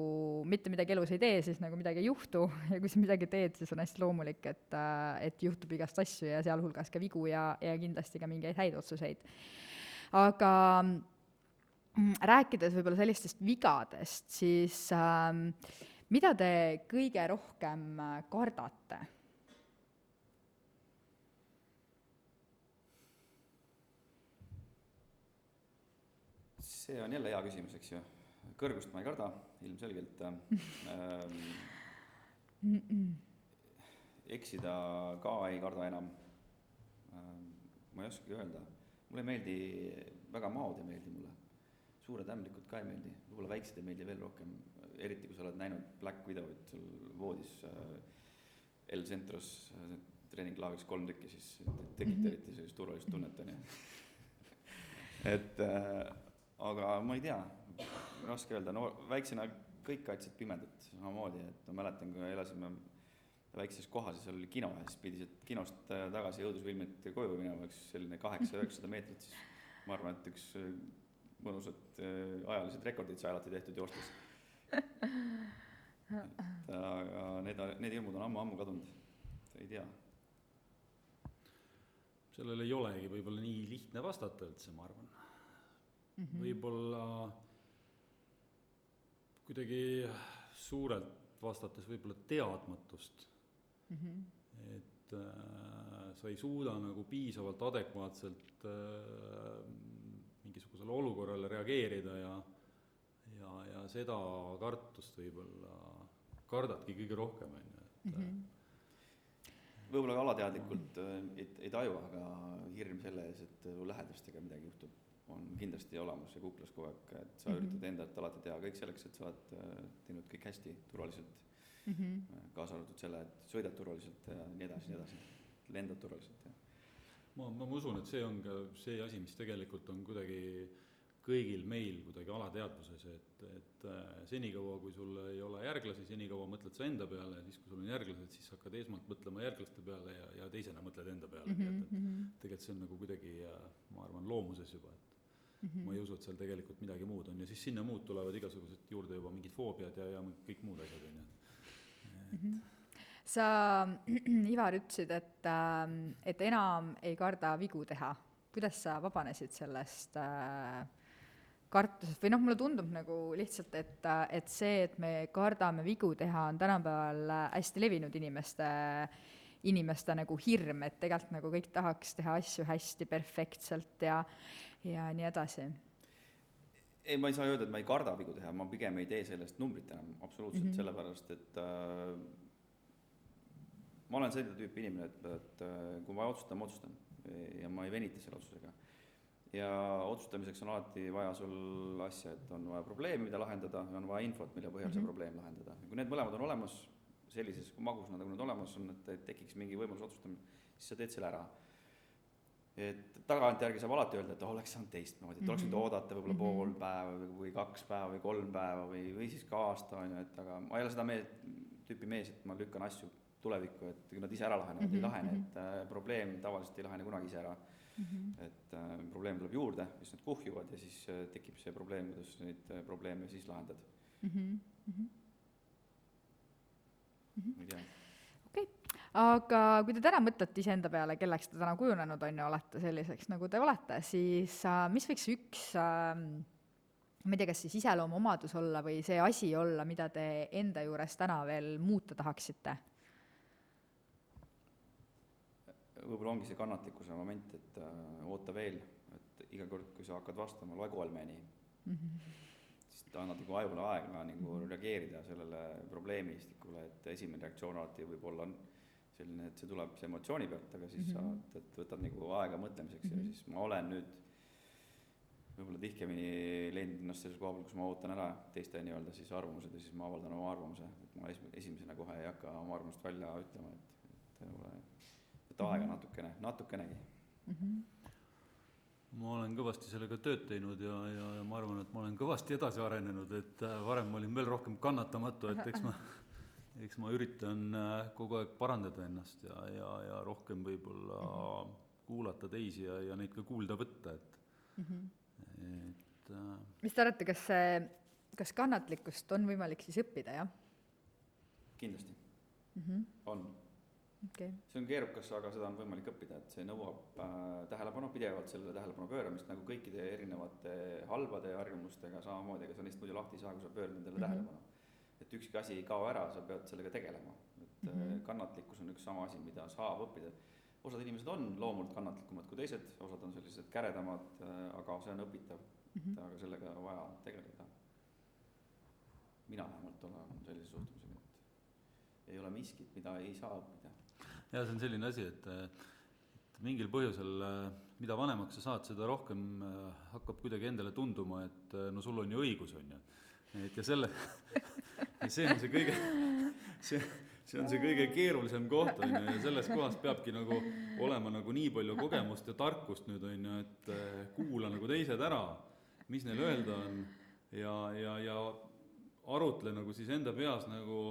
mitte midagi elus ei tee, siis nagu midagi ei juhtu ja kui sa midagi teed, siis on hästi loomulik, et, et juhtub igast asju ja sealhulgas ka vigu ja, ja kindlasti ka mingeid häid otsuseid aga mm, rääkides võib-olla sellistest vigadest, siis ähm, mida te kõige rohkem äh, kardate? see on jälle hea küsimus, eks ju. kõrgust ma ei karda, ilmselgelt ähm,. eksida ka ei karda enam ähm,. ma ei oskagi öelda mulle ei meeldi, väga maod ei meeldi mulle. suured ämblikud ka ei meeldi, võib-olla väiksed ei meeldi veel rohkem, eriti kui sa oled näinud Black Widowit sul voodis äh, El Centros äh, treeninglaagris kolm tükki, siis tekitab mhm. eriti sellist turvalist tunnet, on ju. et äh, aga ma ei tea, raske öelda, no väiksena kõik kaitsesid pimedat samamoodi, et ma mäletan, kui elasime väikses kohas ja seal oli kino ja siis pidi sealt kinost äh, tagasi jõudlusfilmide koju minema, üks selline kaheksa-üheksasada meetrit, siis ma arvan, et üks äh, mõnusad äh, ajalised rekordid sai alati tehtud joostes. et aga need, need hirmud on ammu-ammu kadunud, ei tea. sellele ei olegi võib-olla nii lihtne vastata üldse, ma arvan mm -hmm.. võib-olla kuidagi suurelt vastates võib-olla teadmatust mm. -hmm. et äh, sa ei suuda nagu piisavalt adekvaatselt äh, mingisugusele olukorrale reageerida ja ja, ja seda kartust võib-olla kardadki kõige rohkem, on ju, et mm -hmm võib-olla ka alateadlikult äh, ei, ei taju, aga hirm selle ees, et lähedastega midagi juhtub, on kindlasti olemas ja kuklas kogu aeg, et sa mm -hmm. üritad endalt alati teha kõik selleks, et sa oled äh, teinud kõik hästi, turvaliselt mm, -hmm. kaasa arvatud selle, et sõidad turvaliselt ja nii edasi, nii edasi, lendad turvaliselt ja. ma, ma usun, et see on ka see asi, mis tegelikult on kuidagi kõigil meil kuidagi alateadvuses, et, et äh, senikaua, kui sul ei ole järglasi, senikaua mõtled sa enda peale ja siis, kui sul on järglased, siis hakkad esmalt mõtlema järglaste peale ja, ja teisena mõtled enda peale mm, -hmm. nii et, et mhm. tegelikult see on nagu kuidagi, äh, ma arvan, loomuses juba, et Mm -hmm. ma ei usu, et seal tegelikult midagi muud on ja siis sinna muud tulevad igasugused juurde juba mingid foobiad ja, ja kõik muud asjad, on ju. Sa, Ivar, ütlesid, et, ähm, et enam ei karda vigu teha. kuidas sa vabanesid sellest äh, kartusest või noh, mulle tundub nagu lihtsalt, et, et see, et me kardame vigu teha, on tänapäeval hästi levinud inimeste, inimeste nagu hirm, et tegelikult nagu kõik tahaks teha asju hästi perfektselt ja, ja nii edasi ei, ma ei saa öelda, et ma ei karda vigu teha, ma pigem ei tee sellest numbrit enam absoluutselt mm, -hmm. sellepärast et äh, ma olen selline tüüpi inimene, et, et äh, kui ma otsustan, ma otsustan ja ma ei venita selle otsusega. ja otsustamiseks on alati vaja sul asja, et on vaja probleemi, mida lahendada, on vaja infot, mille põhjal mm -hmm. see mhm. probleem lahendada. kui need mõlemad on olemas, sellises magusana, nagu nad olemas on, et tekiks mingi võimalus otsustamine, siis sa teed selle ära et tagantjärgi saab alati öelda, et oh, oleks saanud teistmoodi, et oleks võinud -hmm. oodata võib-olla mm -hmm. pool päeva või, kaks päeva või kolm päeva või, või siis ka aasta, on ju, et aga ma ei ole seda meelt, tüüpi mees, et ma lükkan asju tulevikku, et kui nad ise ära lahenevad mm, -hmm. ei mhm, lahene, et mhm. äh, probleem tavaliselt ei lahene kunagi ise ära mm. -hmm. et äh, probleem tuleb juurde, siis nad kuhjuvad ja siis äh, tekib see probleem, kuidas neid äh, probleeme siis lahendad mm. -hmm. Mm -hmm. ma ei tea aga kui te täna mõtlete iseenda peale, kelleks te täna kujunenud on ja olete selliseks, nagu te olete, siis äh, mis võiks üks äh, ma ei tea, kas siis iseloomuomadus olla või see asi olla, mida te enda juures täna veel muuta tahaksite? võib-olla ongi see kannatlikkuse moment, et äh, oota veel, et iga kord, kui sa hakkad vastama, loe kolmeni mm. -hmm. siis ta annab nagu ajule aega nagu mm -hmm. reageerida sellele probleemistikule, et esimene reaktsioon alati võib olla selline, et see tuleb see emotsiooni pealt, aga siis mm -hmm. sa, et võtad nagu aega mõtlemiseks mm -hmm. ja mhm. siis ma olen nüüd võib-olla tihkemini leidnud ennast selles koha peal, kus ma ootan ära teiste nii-öelda siis arvamused ja siis ma avaldan oma arvamuse, et ma es-, esimesena kohe ei hakka oma arvamust välja ütlema, et, et võib-olla võta aega -hmm. natukene, natukenegi mm. -hmm ma olen kõvasti sellega tööd teinud ja, ja, ja ma arvan, et ma olen kõvasti edasi arenenud, et äh, varem ma olin veel rohkem kannatamatu, et eks ma, eks ma üritan äh, kogu aeg parandada ennast ja, ja, ja rohkem võib-olla mm -hmm. kuulata teisi ja, ja neid ka kuulda võtta, et mm, -hmm. et äh, mis te arvate, kas see, kas kannatlikkust on võimalik siis õppida, jah? kindlasti mm. -hmm. on okay.. see on keerukas, aga seda on võimalik õppida, et see nõuab äh, tähelepanu, pidevalt sellele tähelepanu pööramist, nagu kõikide erinevate halbade harjumustega samamoodi, ega sa neist muidu lahti ei saa, kui sa pöörad nendele mm -hmm. tähelepanu. Et ükski asi ei kao ära, sa pead sellega tegelema, et mm -hmm. kannatlikkus on üks sama asi, mida saab õppida. osad inimesed on loomult kannatlikumad kui teised, osad on sellised käredamad, äh, aga see on õpitav mm, -hmm. aga sellega on vaja tegeleda. mina vähemalt olen sellise suhtumisega, et ei ole miskit, mida ei saa õppida jaa, see on selline asi, et, mingil põhjusel, mida vanemaks sa saad, seda rohkem äh, hakkab kuidagi endale tunduma, et äh, no sul on ju õigus, on ju. Et ja selle, see on see kõige, see, see on see kõige keerulisem koht, on ju, ja selles kohas peabki nagu olema nagu nii palju kogemust ja tarkust nüüd, on ju, et äh, kuula nagu teised ära, mis neil öelda on ja, ja, ja arutle nagu siis enda peas nagu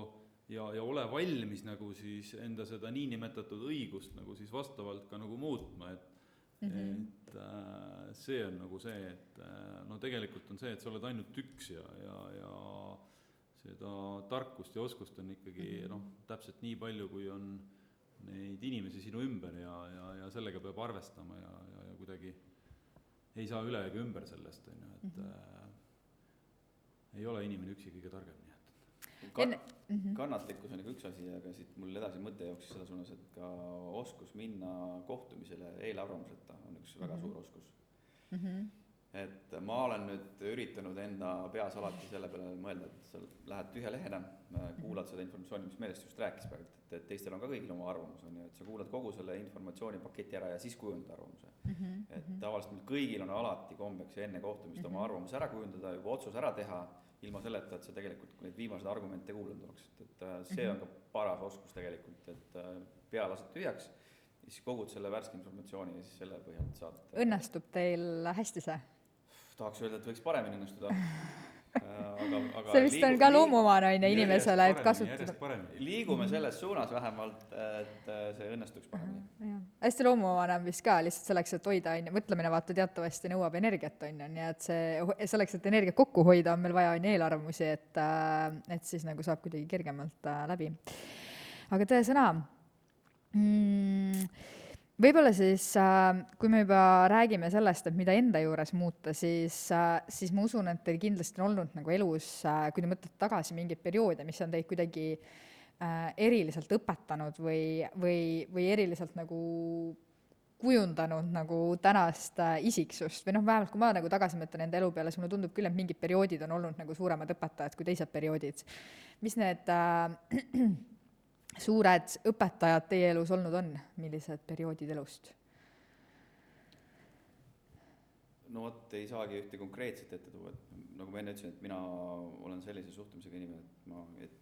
ja, ja ole valmis nagu siis enda seda niinimetatud õigust nagu siis vastavalt ka nagu muutma, et mm, -hmm. et äh, see on nagu see, et äh, no tegelikult on see, et sa oled ainult üks ja, ja, ja seda tarkust ja oskust on ikkagi mm -hmm. noh, täpselt nii palju, kui on neid inimesi sinu ümber ja, ja, ja sellega peab arvestama ja, ja, ja kuidagi ei saa üle ega ümber sellest, on ju, et mm -hmm. äh, ei ole inimene üksi kõige targem ka-, enne mm -hmm. kannatlikkus on nagu üks asi, aga siit mul edasi mõte jooksis selles suunas, et ka oskus minna kohtumisele eelarvamuseta on üks väga mm -hmm. suur oskus mm. -hmm. et ma olen nüüd üritanud enda peas alati selle peale mõelda, et sa lähed tühja lehena, kuulad seda informatsiooni, mis Meelis just rääkis praegu, et, et teistel on ka kõigil oma arvamus, on ju, et sa kuulad kogu selle informatsioonipaketi ära ja siis kujundad arvamuse mm. -hmm. et mhm. tavaliselt meil kõigil on alati kombeks enne kohtumist mm -hmm. oma mhm. arvamus ära kujundada, juba otsus ära teha ilma selleta, et sa tegelikult neid viimaseid argumente kuulanud oleksid, et äh, see -hmm. on ka paras oskus tegelikult, et äh, pea lased tühjaks, siis kogud selle värske informatsiooni ja siis selle põhjalt saad. õnnestub teil hästi see? tahaks öelda, et võiks paremini õnnestuda aga, aga see vist liigub, on ka loomuomane, on ju, inimesele, et kasutada. liigume selles suunas vähemalt, et see õnnestuks paremini. hästi loomuomane on vist ka lihtsalt selleks, et hoida, on ju, mõtlemine vaata teatavasti nõuab energiat, on ju, nii et see, selleks, et energiat kokku hoida, on meil vaja, on ju, eelarvamusi, et, et siis nagu saab kuidagi kergemalt äh, läbi. aga tõesõna mm, võib-olla siis, äh, kui me juba räägime sellest, et mida enda juures muuta, siis, äh, siis ma usun, et teil kindlasti on olnud nagu elus, äh, kui te mõtlete tagasi mingeid perioode, mis on teid kuidagi eriliselt õpetanud või, või, või eriliselt nagu kujundanud nagu tänast isiksust või noh, vähemalt kui ma nagu tagasi mõtlen enda elu peale, siis mulle tundub küll, et mingid perioodid on olnud nagu suuremad õpetajad kui teised perioodid. mis need äh, suured õpetajad teie elus olnud on, millised perioodid elust? no vot, ei saagi ühte konkreetset ette tuua, et nagu ma enne ütlesin, et mina olen sellise suhtumisega inimene, et ma, et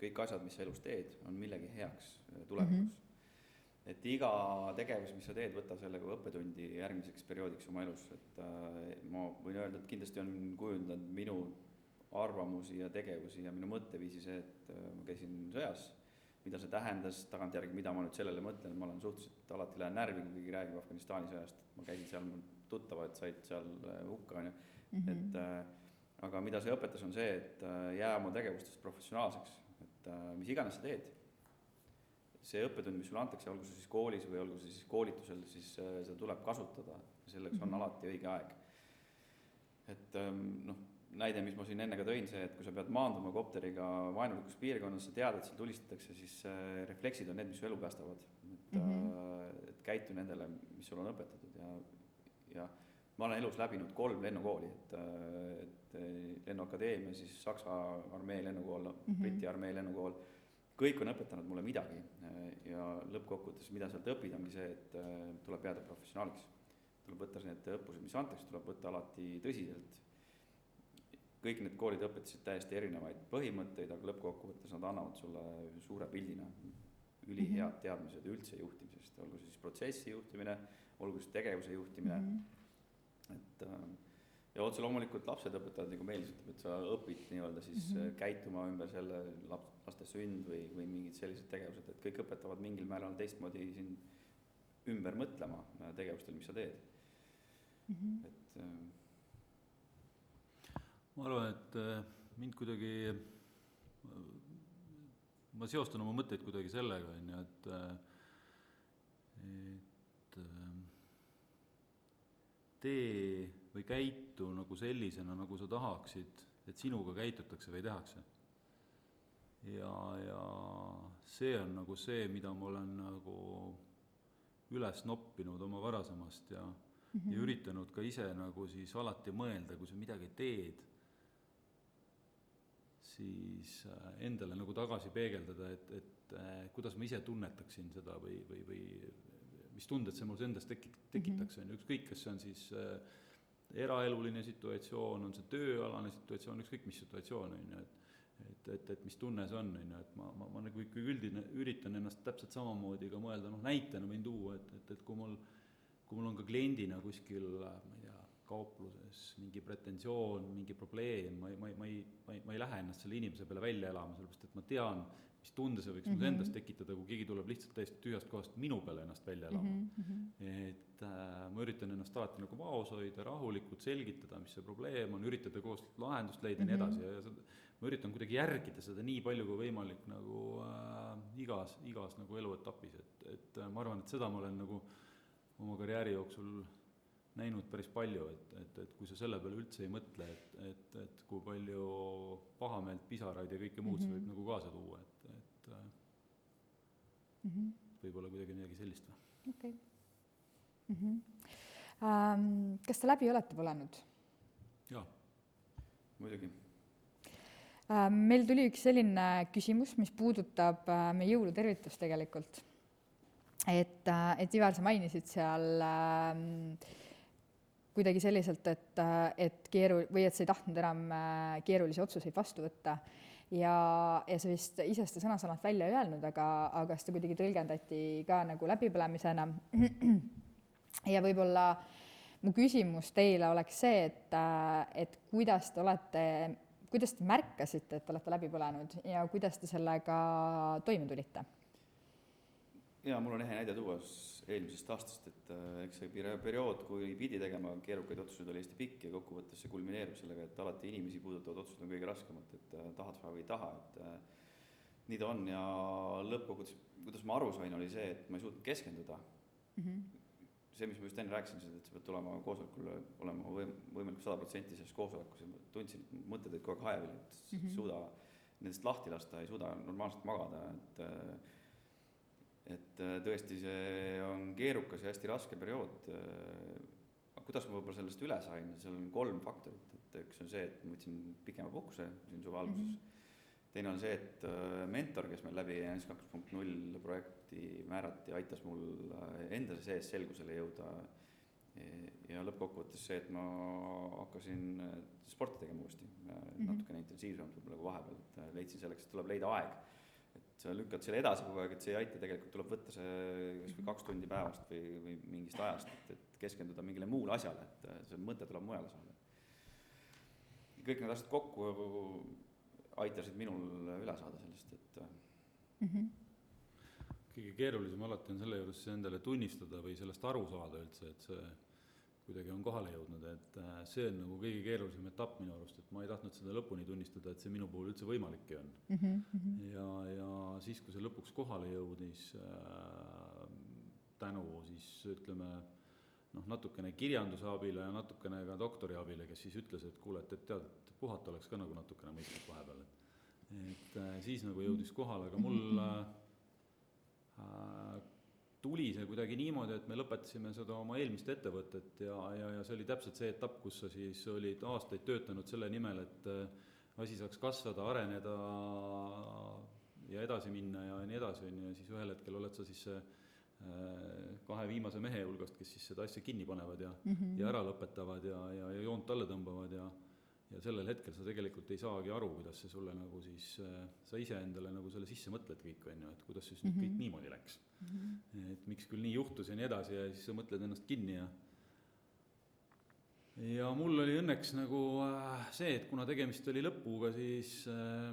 kõik asjad, mis sa elus teed, on millegi heaks äh, tulevikus mm. -hmm. et iga tegevus, mis sa teed, võta selle kui õppetundi järgmiseks perioodiks oma elus, et äh, ma võin öelda, et kindlasti on kujundanud minu arvamusi ja tegevusi ja minu mõtteviisi see, et äh, ma käisin sõjas mida see tähendas, tagantjärgi, mida ma nüüd sellele mõtlen, ma olen suhteliselt, alati lähen närvi, kui keegi räägib Afganistani sõjast, ma käisin seal, mul tuttavad said seal äh, hukka, on ju, mhm. et äh, aga mida see õpetas, on see, et äh, jää oma tegevustes professionaalseks, et mis iganes sa teed, see õppetund, mis sulle antakse, olgu see siis koolis või olgu see siis koolitusel, siis seda tuleb kasutada, selleks on -hmm. alati õige aeg. et ähm, noh näide, mis ma siin enne ka tõin, see, et kui sa pead maanduma kopteriga vaenulikus piirkonnas, sa tead, et sind tulistatakse, siis äh, refleksid on need, mis su elu päästavad. et mm, -hmm. et käitu nendele, mis sulle on õpetatud ja, ja ma olen elus läbinud kolm lennukooli, et, äh, et lennuakadeemia, siis Saksa armee lennukool mm, -hmm. Briti armee lennukool, kõik on õpetanud mulle midagi ja lõppkokkuvõttes, mida sealt õpid, ongi see, et tuleb jääda professionaaliks. tuleb võtta need õppused, mis antakse, tuleb võtta alati tõsiselt kõik need koolid õpetasid täiesti erinevaid põhimõtteid, aga lõppkokkuvõttes nad annavad sulle suure pildina. ülihead teadmised üldse juhtimisest, olgu see siis protsessi juhtimine, olgu siis tegevuse juhtimine mm, -hmm. et äh, ja otse loomulikult lapsed õpetavad, nagu Meelis ütleb, et sa õpid nii-öelda siis mm -hmm. käituma ümber selle lap-, laste sünd või, või mingid sellised tegevused, et kõik õpetavad mingil määral teistmoodi sind ümber mõtlema äh, tegevustel, mis sa teed mm. -hmm. et äh, ma arvan, et mind kuidagi ma seostan oma mõtteid kuidagi sellega, on ju, et, et tee või käitu nagu sellisena, nagu sa tahaksid, et sinuga käitutakse või tehakse. ja, ja see on nagu see, mida ma olen nagu üles noppinud oma varasemast ja mm, -hmm. ja üritanud ka ise nagu siis alati mõelda, kui sa midagi teed siis äh, endale nagu tagasi peegeldada, et, et äh, kuidas ma ise tunnetaksin seda või, või, või mis tunded see mul endas teki-, tekitaks, on ju, ükskõik, kas see on siis äh, eraeluline situatsioon, on see tööalane situatsioon, ükskõik mis situatsioon, on ju, et et, et, et mis tunne see on, on ju, et ma, ma, ma nagu ikkagi üldine, üritan ennast täpselt samamoodi ka mõelda, noh näitena võin tuua, et, et, et kui mul, kui mul on ka kliendina kuskil, ma ei tea, kaupluses mingi pretensioon, mingi probleem, ma ei, ma ei, ma ei, ma ei, ma ei lähe ennast selle inimese peale välja elama, sellepärast et ma tean, mis tunde see võiks mm -hmm. mul endas tekitada, kui keegi tuleb lihtsalt täiesti tühjast kohast minu peale ennast välja elama mm. -hmm. et äh, ma üritan ennast alati nagu vaos hoida, rahulikult selgitada, mis see probleem on, üritada koos lahendust leida ja mm -hmm. nii edasi ja, ja seda, ma üritan kuidagi järgida seda nii palju kui võimalik nagu äh, igas, igas nagu eluetapis, et, et äh, ma arvan, et seda ma olen nagu oma karjääri jooksul näinud päris palju, et, et, et kui sa selle peale üldse ei mõtle, et, et, et kui palju pahameelt, pisaraid ja kõike muud mm -hmm. see võib mhm. nagu kaasa tuua, et, et mm -hmm. võib-olla kuidagi midagi sellist või? okei okay. mm. -hmm. Um, kas te läbi olete põlenud? jaa. muidugi um,. meil tuli üks selline küsimus, mis puudutab uh, meie jõulutervitust tegelikult. et uh,, et Ivar, sa mainisid seal uh, kuidagi selliselt, et, et keeru- või et sa ei tahtnud enam äh, keerulisi otsuseid vastu võtta. ja, ja sa vist ise seda sõna-sõnalt välja ei öelnud, aga, aga seda kuidagi tõlgendati ka nagu läbipõlemisena. ja võib-olla mu küsimus teile oleks see, et, et kuidas te olete, kuidas te märkasite, et te olete läbi põlenud ja kuidas te sellega toime tulite? Jaa, mul on ehe näide tuua eelmisest aastast, et äh, eks see periood, kui pidi tegema keerukaid otsuseid, oli hästi pikk ja kokkuvõttes see kulmineerub sellega, et alati inimesi puudutavad otsused on kõige raskemad, et äh, tahad või ei taha, et äh, nii ta on ja lõppkokkuvõttes, kuidas ma aru sain, oli see, et ma ei suutnud keskenduda mm. -hmm. see, mis ma just enne rääkisin, et sa pead tulema koosolekule, olema võim-, võimalikult sada protsenti selles koosolekus ja ma tundsin, et mõtted olid kogu aeg hajevil, et mm -hmm. suuda nendest lahti lasta, ei suuda normaalselt magada, et äh, et äh, tõesti, see on keerukas ja hästi raske periood. Äh, aga kuidas ma võib-olla sellest üle sain, seal on kolm faktorit, et üks on see, et ma võtsin pikema puhkuse siin suve alguses mm. -hmm. teine on see, et äh, mentor, kes meil läbi NS kaks punkt null projekti määrati, aitas mul enda sees selgusele jõuda. ja lõppkokkuvõttes see, et ma hakkasin sporti tegema uuesti mm -hmm. natukene intensiivsemalt võib-olla kui vahepeal, et leidsin selleks, et tuleb leida aeg sa lükkad selle edasi kogu aeg, et see ei aita, tegelikult tuleb võtta see kas või kaks tundi päevast või, või mingist ajast, et, et keskenduda mingile muule asjale, et see mõte tuleb mujale saada. kõik need asjad kokku aitasid minul üle saada sellest, et mm. -hmm. kõige keerulisem alati on selle juures endale tunnistada või sellest aru saada üldse, et see kuidagi on kohale jõudnud, et äh, see on nagu kõige keerulisem etapp minu arust, et ma ei tahtnud seda lõpuni tunnistada, et see minu puhul üldse võimalikki on mm. -hmm. ja, ja siis, kui see lõpuks kohale jõudis äh,, tänu siis ütleme noh, natukene kirjanduse abile ja natukene ka doktori abile, kes siis ütles, et kuule, et, et tead, et puhata oleks ka nagu natukene mõistlik vahepeal, et et äh, siis nagu jõudis kohale, aga mul äh, tuli see kuidagi niimoodi, et me lõpetasime seda oma eelmist ettevõtet ja, ja, ja see oli täpselt see etapp, kus sa siis olid aastaid töötanud selle nimel, et äh, asi saaks kasvada, areneda ja edasi minna ja nii edasi, on ju, ja siis ühel hetkel oled sa siis see äh, kahe viimase mehe hulgast, kes siis seda asja kinni panevad ja mm, -hmm. ja ära lõpetavad ja, ja, ja joont alla tõmbavad ja ja sellel hetkel sa tegelikult ei saagi aru, kuidas see sulle nagu siis, sa iseendale nagu selle sisse mõtled kõik, on ju, et kuidas siis nüüd mm -hmm. kõik niimoodi läks mm. -hmm. et miks küll nii juhtus ja nii edasi ja siis sa mõtled ennast kinni ja ja mul oli õnneks nagu äh, see, et kuna tegemist oli lõpuga, siis äh,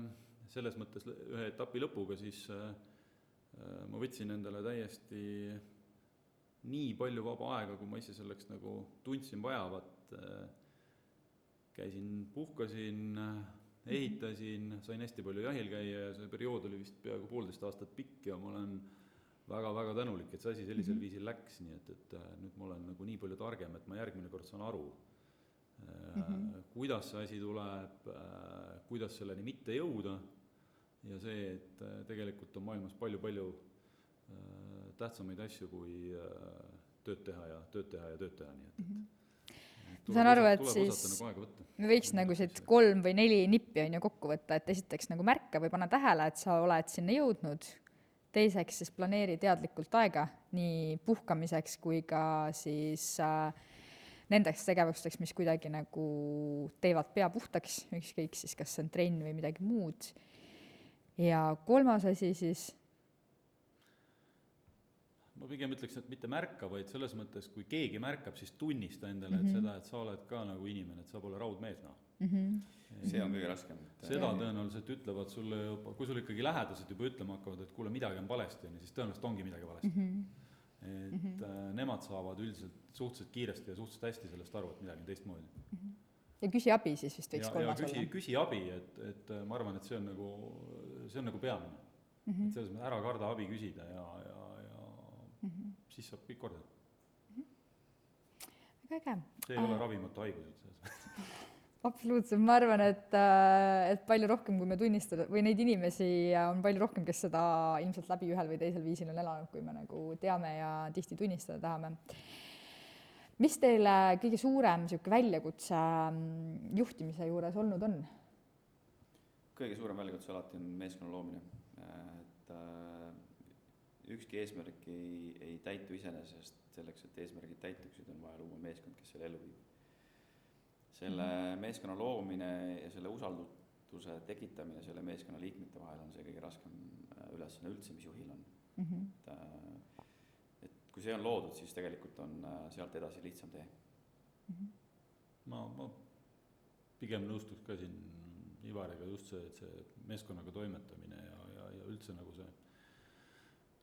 selles mõttes ühe etapi lõpuga, siis äh, ma võtsin endale täiesti nii palju vaba aega, kui ma ise selleks nagu tundsin vajavat käisin, puhkasin, ehitasin, sain hästi palju jahil käia ja see periood oli vist peaaegu poolteist aastat pikk ja ma olen väga-väga tänulik, et see asi sellisel mm -hmm. viisil läks, nii et, et äh, nüüd ma olen nagu nii palju targem, et ma järgmine kord saan aru mm, -hmm. kuidas see asi tuleb, äh, kuidas selleni mitte jõuda ja see, et tegelikult on maailmas palju-palju tähtsamaid asju, kui tööd teha ja tööd teha ja tööd teha, nii et, et mm -hmm ma saan aru, et siis nagu me võiks nagu siit kolm või neli nippi on ju kokku võtta, et esiteks nagu märka või pane tähele, et sa oled sinna jõudnud, teiseks siis planeeri teadlikult aega nii puhkamiseks kui ka siis äh, nendeks tegevusteks, mis kuidagi nagu teevad pea puhtaks, ükskõik siis, kas see on trenn või midagi muud. ja kolmas asi siis ma pigem ütleks, et mitte märka, vaid selles mõttes, kui keegi märkab, siis tunnista endale mm, -hmm. et mhm. seda, et sa oled ka nagu inimene, et sa pole raudmees, noh mm. -hmm. see on kõige raskem. seda tõenäoliselt ütlevad sulle juba, kui sul ikkagi lähedased juba ütlema hakkavad, et kuule, midagi on valesti, on ju, siis tõenäoliselt ongi midagi valesti mm. -hmm. et mm -hmm. äh, nemad saavad üldiselt suhteliselt kiiresti ja suhteliselt hästi sellest aru, et midagi on teistmoodi mm. -hmm ja küsi abi siis vist võiks kolmas olla. küsi abi, et, et ma arvan, et see on nagu, see on nagu peamine mm. -hmm. et selles mõttes ära karda abi küsida ja, ja. Siis saab kõik korda mm. -hmm. väga äge. see ei äh... ole ravimatu haigus üldse absoluutselt, ma arvan, et, äh, et palju rohkem, kui me tunnistada või neid inimesi on palju rohkem, kes seda ilmselt läbi ühel või teisel viisil on elanud, kui me nagu teame ja tihti tunnistada tahame. mis teile kõige suurem niisugune väljakutse mm, juhtimise juures olnud on? kõige suurem väljakutse alati on meeskonna loomine, et äh, ükski eesmärk ei, ei täitu iseenesest, selleks, et eesmärgid täituksid, on vaja luua meeskond, kes selle ellu viib. selle mm -hmm. meeskonna loomine ja selle usalduse tekitamine selle meeskonna liikmete vahel on see kõige raskem äh, ülesanne üldse, mis juhil on mm. -hmm. et, äh, et kui see on loodud, siis tegelikult on äh, sealt edasi lihtsam tee mm. -hmm. ma, ma pigem nõustuks ka siin Ivariga just see, et see meeskonnaga toimetamine ja, ja, ja üldse nagu see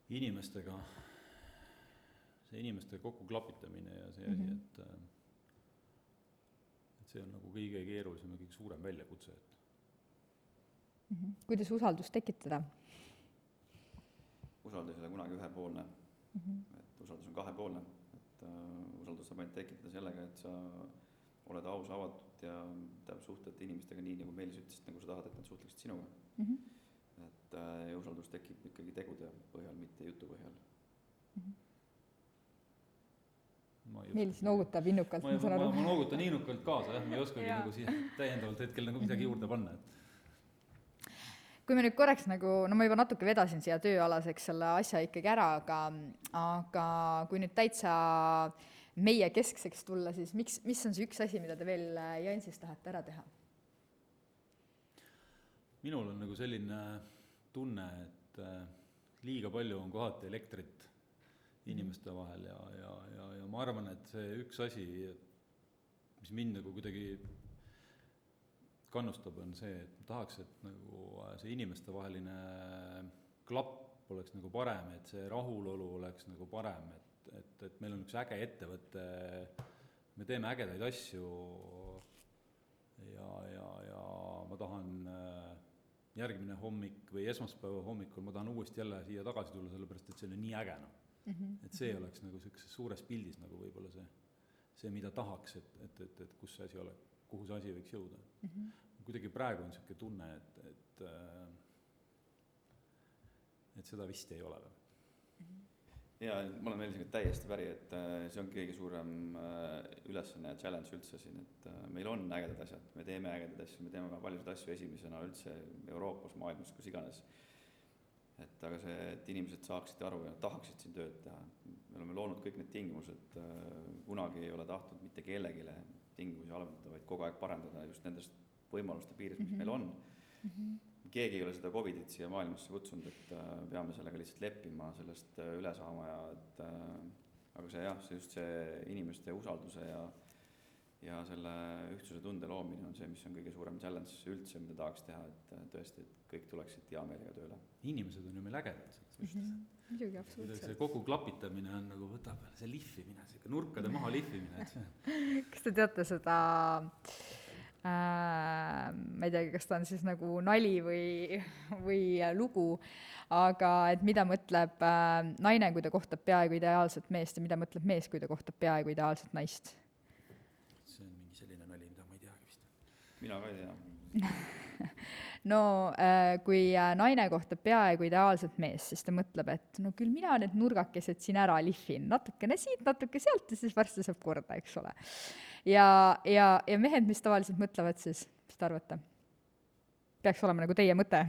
inimestega, see inimeste kokkuklapitamine ja see asi mm, -hmm. et äh, et see on nagu kõige keerulisem ja kõige suurem väljakutse, et mm. -hmm. kuidas usaldust tekitada? usaldus ei ole kunagi ühepoolne mm, -hmm. et usaldus on kahepoolne, et uh, usaldust saab ainult tekitada sellega, et sa oled aus, avatud ja tähendab, suhtled inimestega nii, nagu Meelis ütles, nagu sa tahad, et nad suhtleksid sinuga mm. -hmm et äh, usaldus tekib ikkagi tegude põhjal, mitte jutu põhjal mm. -hmm. Meelis noogutab innukalt, ma saan aru. ma noogutan innukalt kaasa jah, ma ei oskagi nagu siia täiendavalt hetkel nagu midagi juurde panna, et kui me nüüd korraks nagu, no ma juba natuke vedasin siia tööalaseks selle asja ikkagi ära, aga, aga kui nüüd täitsa meie keskseks tulla, siis miks, mis on see üks asi, mida te veel Jansis tahate ära teha? minul on nagu selline tunne, et äh, liiga palju on kohati elektrit inimeste vahel ja, ja, ja, ja ma arvan, et see üks asi, mis mind nagu kuidagi kannustab, on see, et ma tahaks, et nagu äh, see inimestevaheline klapp oleks nagu parem, et see rahulolu oleks nagu parem, et, et, et meil on üks äge ettevõte, me teeme ägedaid asju. Ja, ja, ja ma tahan äh, järgmine hommik või esmaspäeva hommikul ma tahan uuesti jälle siia tagasi tulla, sellepärast et see on nii äge, noh mm. -hmm. et see oleks nagu niisuguses suures pildis nagu võib-olla see, see, mida tahaks, et, et, et, et kus see asi ole, kuhu see asi võiks jõuda mm. -hmm. kuidagi praegu on niisugune tunne, et, et äh, et seda vist ei ole veel jaa, ma olen Meelisega täiesti päri, et äh, see ongi kõige suurem äh, ülesanne ja challenge üldse siin, et äh, meil on ägedad asjad, me teeme ägedaid asju, me teeme väga paljusid asju esimesena üldse Euroopas, maailmas, kus iganes. et aga see, et inimesed saaksid aru ja tahaksid siin tööd teha. me oleme loonud kõik need tingimused, kunagi ei ole tahtnud mitte kellelegi tingimusi halvendada, vaid kogu aeg parandada just nendest võimaluste piires, mis mm -hmm. meil on mm. -hmm. Keegi ei ole seda Covidit siia maailmasse kutsunud, et äh, peame sellega lihtsalt leppima, sellest äh, üle saama ja et äh, aga see jah, see just see inimeste usalduse ja ja selle ühtsuse tunde loomine on see, mis on kõige suurem challenge üldse, mida tahaks teha, et tõesti, et kõik tuleksid hea meelega tööle. inimesed on ju meil ägedad. -hmm muidugi, absoluutselt. see kogu klapitamine on nagu võtab see lihvimine, sihuke nurkade maha lihvimine, et see. kas te teate seda äh,, ma ei teagi, kas ta on siis nagu nali või, või lugu, aga et mida mõtleb äh, naine, kui ta kohtab peaaegu ideaalset meest ja mida mõtleb mees, kui ta kohtab peaaegu ideaalset naist? see on mingi selline nali, mida ma ei teagi vist. mina ka ei tea no äh, kui äh, naine kohtab peaaegu ideaalset meest, siis ta mõtleb, et no küll mina need nurgakesed siin ära lihvin, natukene siit, natuke sealt ja siis varsti saab korda, eks ole. Ja, ja, ja mehed, mis tavaliselt mõtlevad siis, mis te arvate? peaks olema nagu teie mõte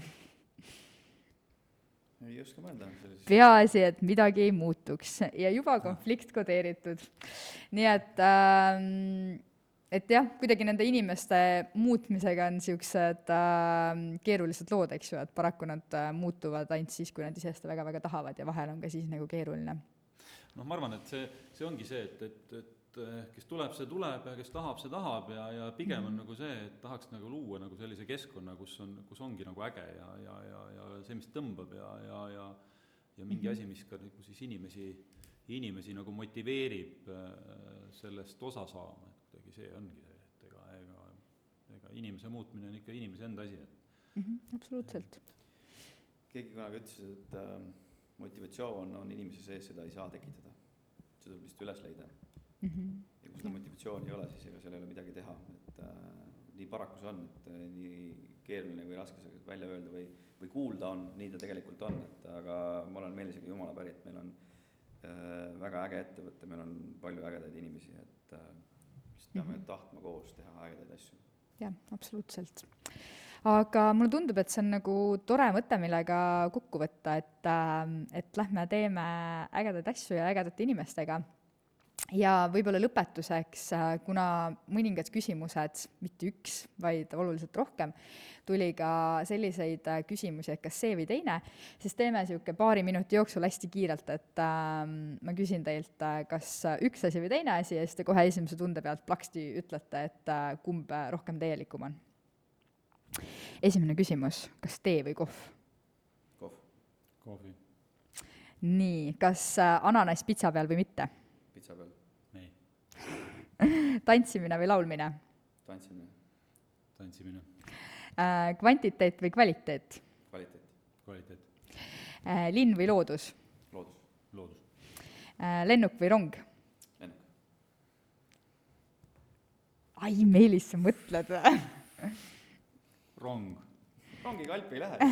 ei oska mõelda peaasi, et midagi ei muutuks ja juba konflikt kodeeritud. nii et ähm, et jah, kuidagi nende inimeste muutmisega on niisugused äh, keerulised lood, eks ju, et paraku nad äh, muutuvad ainult siis, kui nad ise seda väga-väga tahavad ja vahel on ka siis nagu keeruline. noh, ma arvan, et see, see ongi see, et, et, et äh, kes tuleb, see tuleb ja kes tahab, see tahab ja, ja pigem mm -hmm. on nagu see, et tahaks nagu luua nagu sellise keskkonna, kus on, kus ongi nagu äge ja, ja, ja, ja see, mis tõmbab ja, ja, ja ja mingi mm -hmm. asi, mis ka nagu siis inimesi, inimesi nagu motiveerib äh, sellest osa saama, et kuidagi see ongi see, et ega, ega, ega inimese muutmine on ikka inimese enda asi, et mm. -hmm, absoluutselt. keegi kunagi ütles, et äh, motivatsioon on inimese sees, seda ei saa tekitada. see tuleb lihtsalt üles leida mm. -hmm. ja kui seda motivatsiooni ei ole, siis ega seal ei ole midagi teha, et äh, nii paraku see on, et äh, nii keeruline või raske see välja öelda või, või kuulda on, nii ta tegelikult on, et aga ma olen Meelisega jumala päri, et meil on äh, väga äge ettevõte, meil on palju ägedaid inimesi, et äh, peame mm -hmm. tahtma koos teha ägedaid asju. jah, absoluutselt. aga mulle tundub, et see on nagu tore mõte, millega kokku võtta, et, äh, et lähme teeme ägedaid asju ja ägedate inimestega ja võib-olla lõpetuseks, äh, kuna mõningad küsimused, mitte üks, vaid oluliselt rohkem, tuli ka selliseid äh, küsimusi, et kas see või teine, siis teeme niisugune paari minuti jooksul hästi kiirelt, et äh, ma küsin teilt äh,, kas üks asi või teine asi ja siis te kohe esimese tunde pealt plaksti ütlete, et äh, kumb rohkem teelikum on. esimene küsimus, kas tee või kohv? kohv. kohvi. nii, kas äh, ananass pitsa peal või mitte? pitsa peal. tantsimine või laulmine? tantsimine. tantsimine äh,. kvantiteet või kvaliteet? kvaliteet. kvaliteet äh,. linn või loodus? loodus. loodus äh,. lennuk või rong? lennuk. ai, Meelis, sa mõtled või? rong. rongiga Alpi ei lähe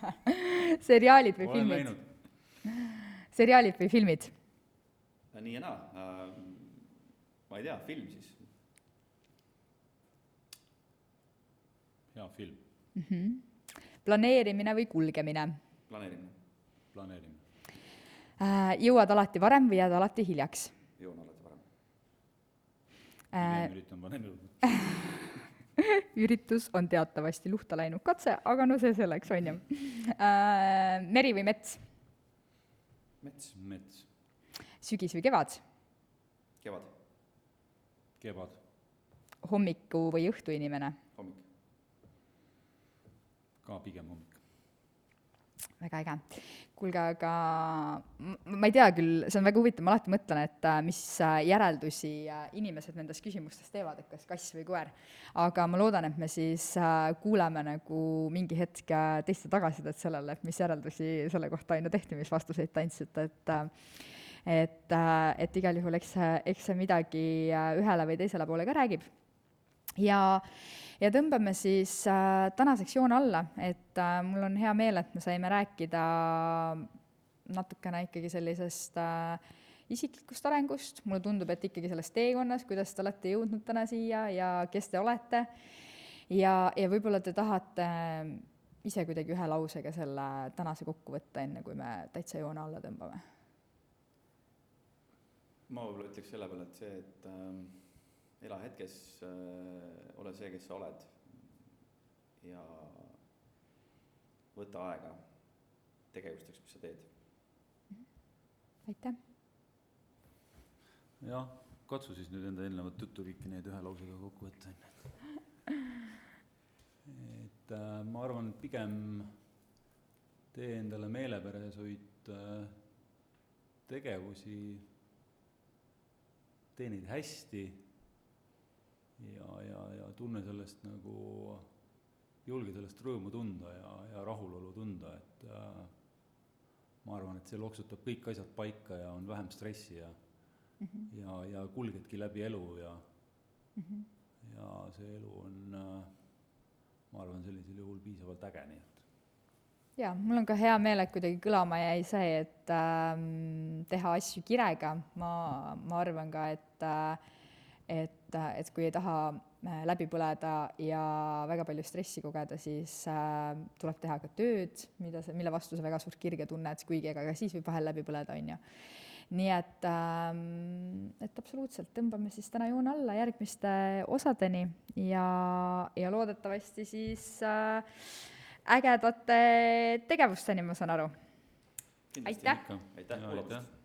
seriaalid või olen filmid? seriaalid või filmid? nii ja naa äh,, ma ei tea, film siis. hea film. mm. -hmm. planeerimine või kulgemine planeerimine. planeerimine. äh,? jõuad alati varem või jääd alati hiljaks jõuan alati varem. äh,? üritan varem jõuda. üritus on teatavasti luhta läinud katse, aga no see selleks, on ju äh,. meri või mets? mets, mets. sügis või kevad? kevad, kevad. hommiku või õhtu inimene? hommik. ka pigem hommik. väga äge. kuulge, aga ma ei tea küll, see on väga huvitav, ma alati mõtlen, et äh, mis äh, järeldusi äh, inimesed nendest küsimustest teevad, et kas kass või koer. aga ma loodan, et me siis kuuleme nagu mingi hetk teiste tagasisidet sellele, et mis järeldusi selle kohta ju tehti, mis vastuseid te andsite, et et, äh, et igal juhul eks eks see midagi äh, ühele või teisele poole ka räägib. ja, ja tõmbame siis äh, tänaseks joone alla, et mul on hea meel, et me saime rääkida natukene ikkagi sellisest äh, isiklikust arengust, mulle tundub, et ikkagi sellest teekonnast, kuidas te olete jõudnud täna siia ja kes te olete. ja, ja võib-olla te tahate ise kuidagi ühe lausega selle tänase kokku võtta, enne kui me täitsa joone alla tõmbame? Ma võib-olla ütleks selle peale, et see, et äh, ela hetkes äh,, ole see, kes sa oled ja võta aega tegevusteks, mis sa teed. aitäh! jah, katsu siis nüüd enda eelnevat juttu kõiki neid ühe lausega kokku võtta, on ju. et äh, ma arvan, et pigem tee endale meelepäraseid äh, tegevusi, tee neid hästi ja, ja, ja tunne sellest nagu, julge sellest rõõmu tunda ja, ja rahulolu tunda, et äh, ma arvan, et see loksutab kõik asjad paika ja on vähem stressi ja mm -hmm. ja, ja kulgedki läbi elu ja mm, -hmm. ja see elu on äh,, ma arvan, sellisel juhul piisavalt äge, nii et jaa, mul on ka hea meel, et kuidagi kõlama jäi see, et ähm, teha asju kirega, ma, ma arvan ka, et äh, et, et kui ei taha äh, läbi põleda ja väga palju stressi kogeda, siis äh, tuleb teha ka tööd, mida sa, mille vastu sa väga suurt kirge tunned, kuigi ega ka siis võib vahel läbi põleda, on ju. Nii et ähm,, et absoluutselt, tõmbame siis täna joone alla järgmiste osadeni ja, ja loodetavasti siis äh, ägedate tegevusteni, ma saan aru. aitäh! aitäh kuulamast!